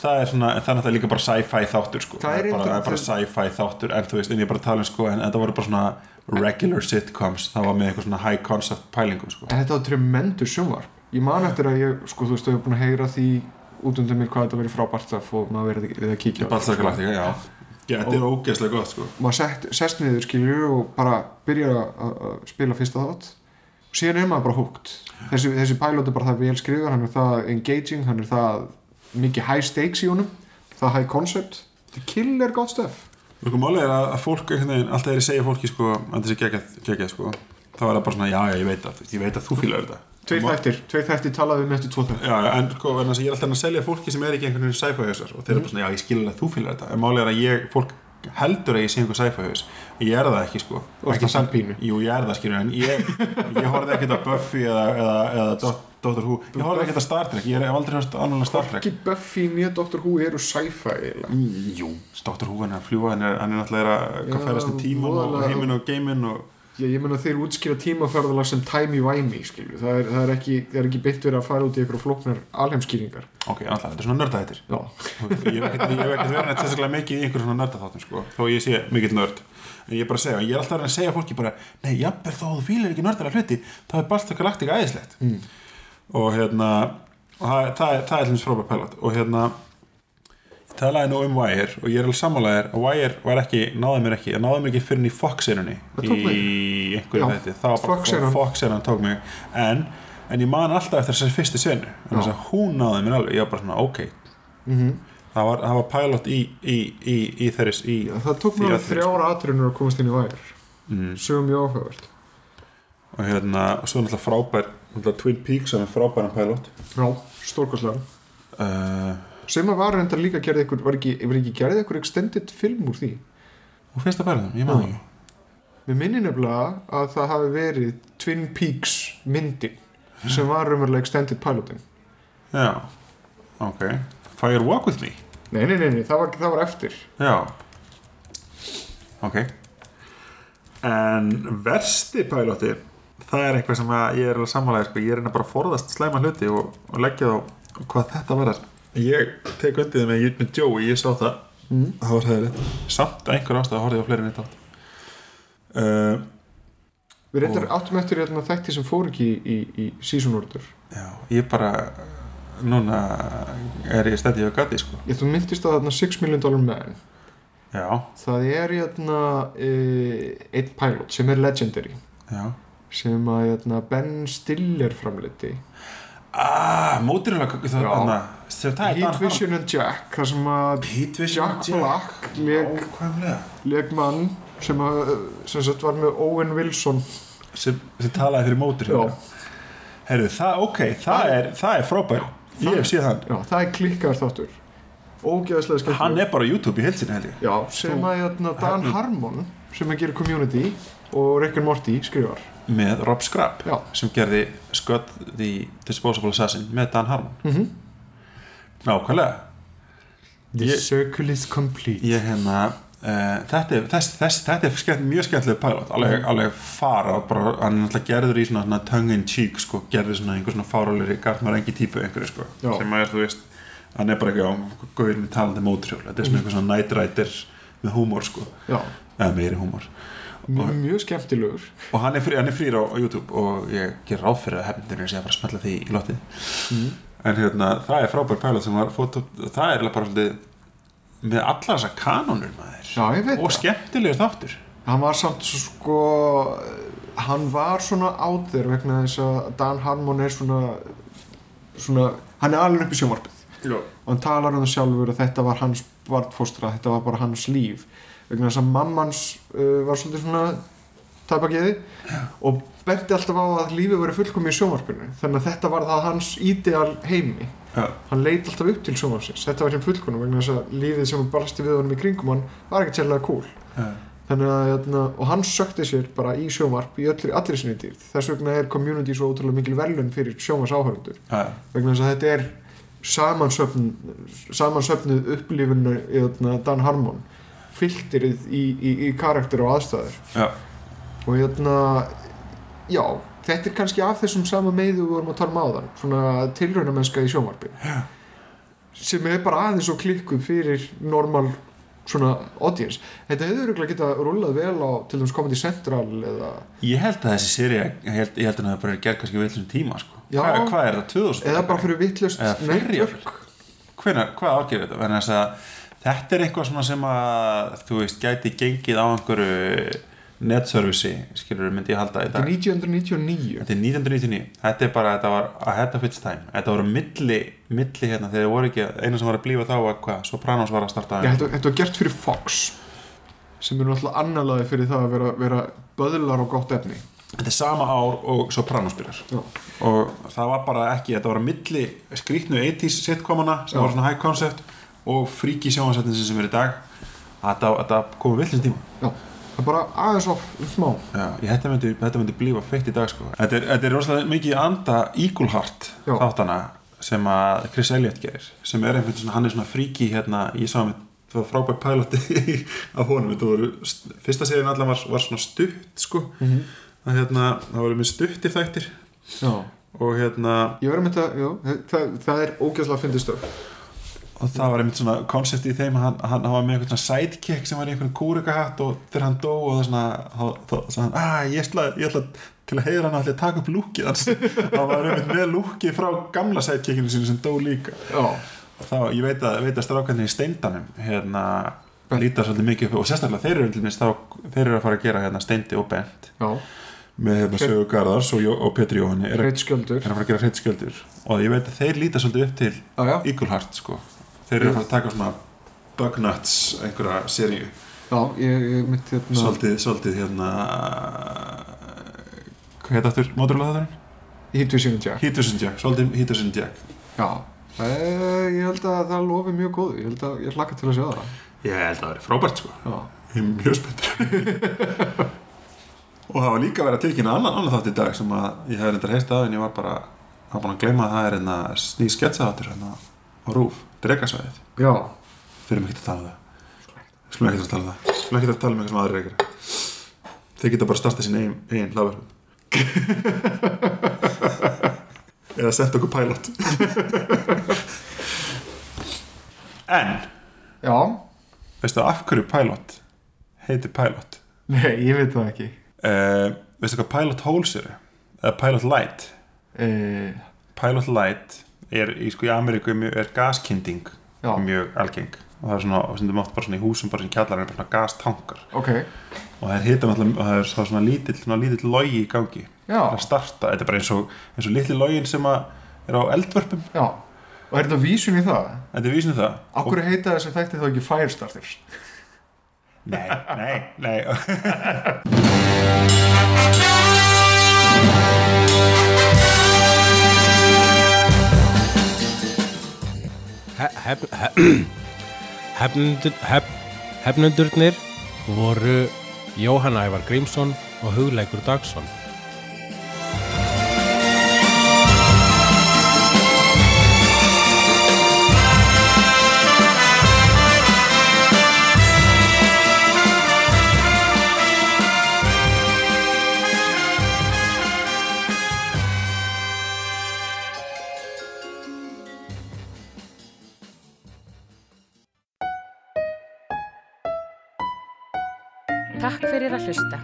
það er svona, það er náttúrulega líka bara sci-fi þáttur sko, Það er bara, bara sci-fi þáttur en þú veist, en ég er bara að tala um sko en þetta voru bara svona regular sitcoms. Það var með eitthvað svona high concept pælingum sko. En þetta var tremendous sjónvarp. Ég man eftir að ég, sko, þú veist, ég hef búin að heyra því út undir mér hvað þetta verið frábært að fóð maður verið að kíkja Galactica, já. Já, þetta er ógeðslega gott sko. Maður sett, sest niður skilur og bara byrjar að- spila fyrsta þátt. Og síðan er maður bara húgt þessi, þessi er bara það vel skrifar hann er það engaging, hann er það mikið high stakes í honum það high concept, þetta er killer gott stöf Sko, málið er að að fólk alltaf er að segja fólki sko, að þessi geggjað, sko þá er það bara svona, já, já, ég veit að, ég veit að þú fílar þetta. Tveir Má- þættir, tveir þættir talaðu um eftir tvo þættir Já, en sko, að ég er alltaf að selja fólki sem er ekki einhvern veginn sci-fi hausar og þeir eru bara svona, já, ég skil alveg að þú fílar þetta. En málið er að ég, fólk heldur að ég sé einhver sci-fi haus ég er það ekki, sko. Og ekki það samt pínu. Jú, ég er það, skilur, en ég, ég horfði ekkert að Buffy eða, eða, eða Doctor Who. Ég horfði ekkert að Star Trek, ég hef aldrei hörst annarlega Star Trek. Ekki Buffy nýja Doctor Who eru sci-fi. Mm, Jú, Dr. Who hann er að fljúa hann er, er náttúrulega að færast í tíman og heiminn og geiminn og Já, ég meina þeir útskýra tímaferðalag sem timey-wimey það er, það er ekki er ekki beitt verið að fara út í einhverja flóknar alheimskýringar. Ok, náttúrulega, þetta er svona nördahættir Já, ég hef ekkert verið neitt sérstaklega mikið í einhverjum svona nördaþáttum sko, þó ég sé mikill nörd. En ég er bara að segja, ég er alltaf að að segja fólki bara nei, jafnvel þó þú fílar ekki nördalega hluti þá er Battlestar Galactica æðislegt. Mm. Og hérna og það, það, er- það er hljóms frábær pælat og hérna ég talaði nú um Wire og ég er alveg sammálaðir að Wire var ekki, náði mér ekki náði mér ekki fyrir í Fox-serunni Það í einhverju þetta það var bara. Fox-seran tók mig. En, en ég man alltaf eftir þessari fyrstu senu. Hún náði mér alveg, ég var bara svona ok. Mm það var, það var pilot í, í, í, í þeirri í, Já það tók mér þrjára atrunur að komast inn í væri mm, sögum mjög áhugavert. Og hérna, og svo náttúrulega frábær náttúrulega Twin Peaks sem er frábæran pilot. Já, stórkostlega uh, sem að var reyndar líka gerði ykkur var ekki, var ekki gerði ykkur extended film úr því? Og fyrsta pilotum, ég maður Já. Mér minni nefnilega að það hafi verið Twin Peaks myndin sem var raunverulega extended ekki já, ok. Fire Walk With Me? Nei, nei, nei, nei það, var, það var eftir. Já. Ok. En versti piloti það er eitthvað sem að ég er alveg sammálaðið sko. ég er hérna bara að forðast slæma hluti og, og leggja þá hvað þetta var ég tek undir þið með, með Joey, ég sá það. Mm. það var hæðilegt samt að einhver ástæða horfði ég á fleiri en eitt átt uh, Við reyndar áttum eftir hérna, þætti sem fór ekki í, í, í season order. Já, ég bara núna er ég stætti á gati sko. Ég þú myndist á þarna 6 million dollar man. Já, Það er hérna e, einn pilot sem er legendary. Já sem að hérna, Ben Stiller framleiti ah, mótirulega það, er Dan Heat Vision and Jack þar sem að Jack Black leik mann sem, að, sem sagt var með Owen Wilson. Sem, sem talaði fyrir mótur. Herru, það, ok, það er, það er frábær. Ég hef séð hann. Já, það er klikkaður þáttur. Ógeðslega skemmt Hann er bara á YouTube í Já, sem að hérna, Dan Harmon sem að gera Community og Rick and Morty skrifar Með Rob Scrap Já. sem gerði Scott the Disposable Assassin með Dan Harmon. Mm -hmm. Nákvæmlega. The Ég- circle is complete. Ég hérna uh, þetta, er, þess, þess, þetta er skemmt, mjög skemmtileg pilot. Alveg, alveg fara bara, hann er náttúrulega gerður í svona, svona tongue in cheek sko, gerður svona einhver svona fárálir Gartmar engi típu einhverju sko, sem að er þú veist hann er bara ekki á með talandi mótrjól þetta er svona einhver svona night rider með húmor sko, eða meiri húmor mjög, mjög skemmtilegur. Og hann er, frí, hann er frýr á, á YouTube og ég ger ráð fyrir að hefndir sé að fara að smella því í lotið mm. en hérna, það er frábær pilot sem var fót, það er bara svolítið með alla þessa kanonur maður. Já, ég veit og skemmtilegur þáttur. Hann var samt svo sko hann var svona áður vegna þess að Dan Harmon er svona svona, hann er alveg upp í sjónvarpið. Já. og hann talar um það sjálfur að þetta var hans barnfóstra, þetta var bara hans líf vegna þess að mammans uh, var svolítið svona tapagiði og benti alltaf á að lífið verið fullkomi í sjónvarpinu. Þannig að þetta var það hans ídeal heimi. Já. hann leit alltaf upp til sjónvarpsins. Þetta var sem fullkomi vegna þess að lífið sem barsti við honum í kringum hann var ekkert sérlega cool. Já. þannig að, hérna, og hann sökti sér bara í sjónvarp í öllir, allir sinni dýr þess vegna er community svo ótrúlega mikil verðlun fyrir sjónvars áhörundur Já. vegna þess að þetta er samansöfn samansöfnuð upplifinu hérna, Dan Harmon filterið í, í, í karakter og aðstæður Já. og hérna já, þetta er kannski af þessum sama meiðu við vorum að tala um áðan svona tilraunamennska í sjónvarpi Já. sem er bara aðeins og klikkuð fyrir normal svona audience þetta hefur örugglega getað rúlað vel á til dæmis Comedy Central eða, Ég held að þessi séri ég held, ég held að það bara er gerð kannski þessum tíma sko. Já. Hvað, hvað er það, 2000? eða bara fyrir vittlust Eða fyrr jafnvel. Hvenær, hvað árgerði þetta? Þannig að þetta er eitthvað sem að þú veist, gæti gengið á einhverju netservici, skilur myndi ég halda þetta er dag 1999 Þetta er 1999, þetta er bara, þetta var ahead of its time, þetta voru milli, milli hérna, þegar voru ekki, eina sem var að blífa þá var hvað, Sopranos var að starta Já, þetta, þetta var gert fyrir Fox sem eru náttúrulega annalaði fyrir það að vera, vera böðlar og gott efni. Þetta er sama ár og Sopranos byrjar. Og það var bara ekki, þetta að milli skrýtnu 80s sitcomana sem Já. var svona high concept og fríki sjónvarsættin sem er í dag. Þetta, komið villins tíma. Já, það er bara aðeins of smá. Já, ég, þetta, myndi, þetta myndi blífa feitt í dag sko. þetta, er, þetta er rosalega mikið anda Já. þáttana sem að Chris Elliott gerir sem er einhvern svona, hann er svona fríki hérna, ég sá með það var frábært piloti af honum, þetta voru fyrsta seríun allan var, var svona stutt sko. Mm -hmm. það, hérna, það voru með stuttir þættir. Já, og hérna þetta, já, það, það er ógeðslega að fyndi stöf og það var einmitt svona koncept í þeim að hann, hann, var með einhvern svona sidekick sem var í einhvern kúrikahatt og þegar hann dó og það svona þá- þá hann, að ég ætla, ég ætla til að heiðra hann ætla að taka upp lúkið hans. Hann var einmitt með lúkið frá gamla sidekickinu sinu sem dó líka. Og þá, ég veit að, veit að strákarnir í steindanum hérna lítar svolítið mikið upp og sérstaklega þeir eru til minnst þá þeir eru að fara að gera hérna steindi og bent. Já, með hérna Sögu Garðars og, og Petri Jóhanni. Er, er reitt sköldur að fara að gera hreitt skjöldur. Og ég veit að þeir líta svolítið upp til Heart sko þeir eru að fara að taka svona Bugnuts einhverja seríu. Já, ég, ég mitt hérna svolítið, svolítið hérna hvað heit aftur? Móturlega þátturinn? Hitvision Jack. Heatvision Jack, svolítið Heatvision Jack. Já, e, ég held að það lofi mjög góð Ég held að ég hlakka til að sjá það. Ég held að það veri frábært sko. Já, ég er mjög spenntur. Og það var líka verið að tilkynna annan, annan þátt í dag sem að ég hef reyndar heist af en ég var bara var búin að gleyma að það er hérna ný sketsaðáttur hérna á Rúf, Dregasvæðið já, mig ekki að tala um það. Skulum ekki að tala um það. Skulum ekki að tala um eitthvað sem aðrir reykir þeir geta bara startað sín eigin, eigin hlaðverfum eða senda okkur pilot. En já. veistu af hverju pilot heitir pilot? Nei, ég veit það ekki. Uh, veistu hvað pilot holes eru? Eða pilot light? E, pilot light er í, sko, í Ameríku er, er gaskinding Já, mjög algeng. Og það er svona, sem þau mátt bara svona í húsum bara sem kjallar er bara svona gastankar. Ok. Og það er hita náttúrulega og það er svo svona lítill, svona lítill logi í gangi. Já, að starta, þetta er bara eins og, eins og litli login sem að er á eldvörpum. Já. Og er þetta vísun í það? þetta er vísinu það. Akkur heita þessi þætti þá ekki Firestarters? nei, nei, nei he- hef- he- hefnendur- hef- Hefnendurnir voru Jóhann Ævar Grímsson og Hugleikur Dagsson. Hlusta.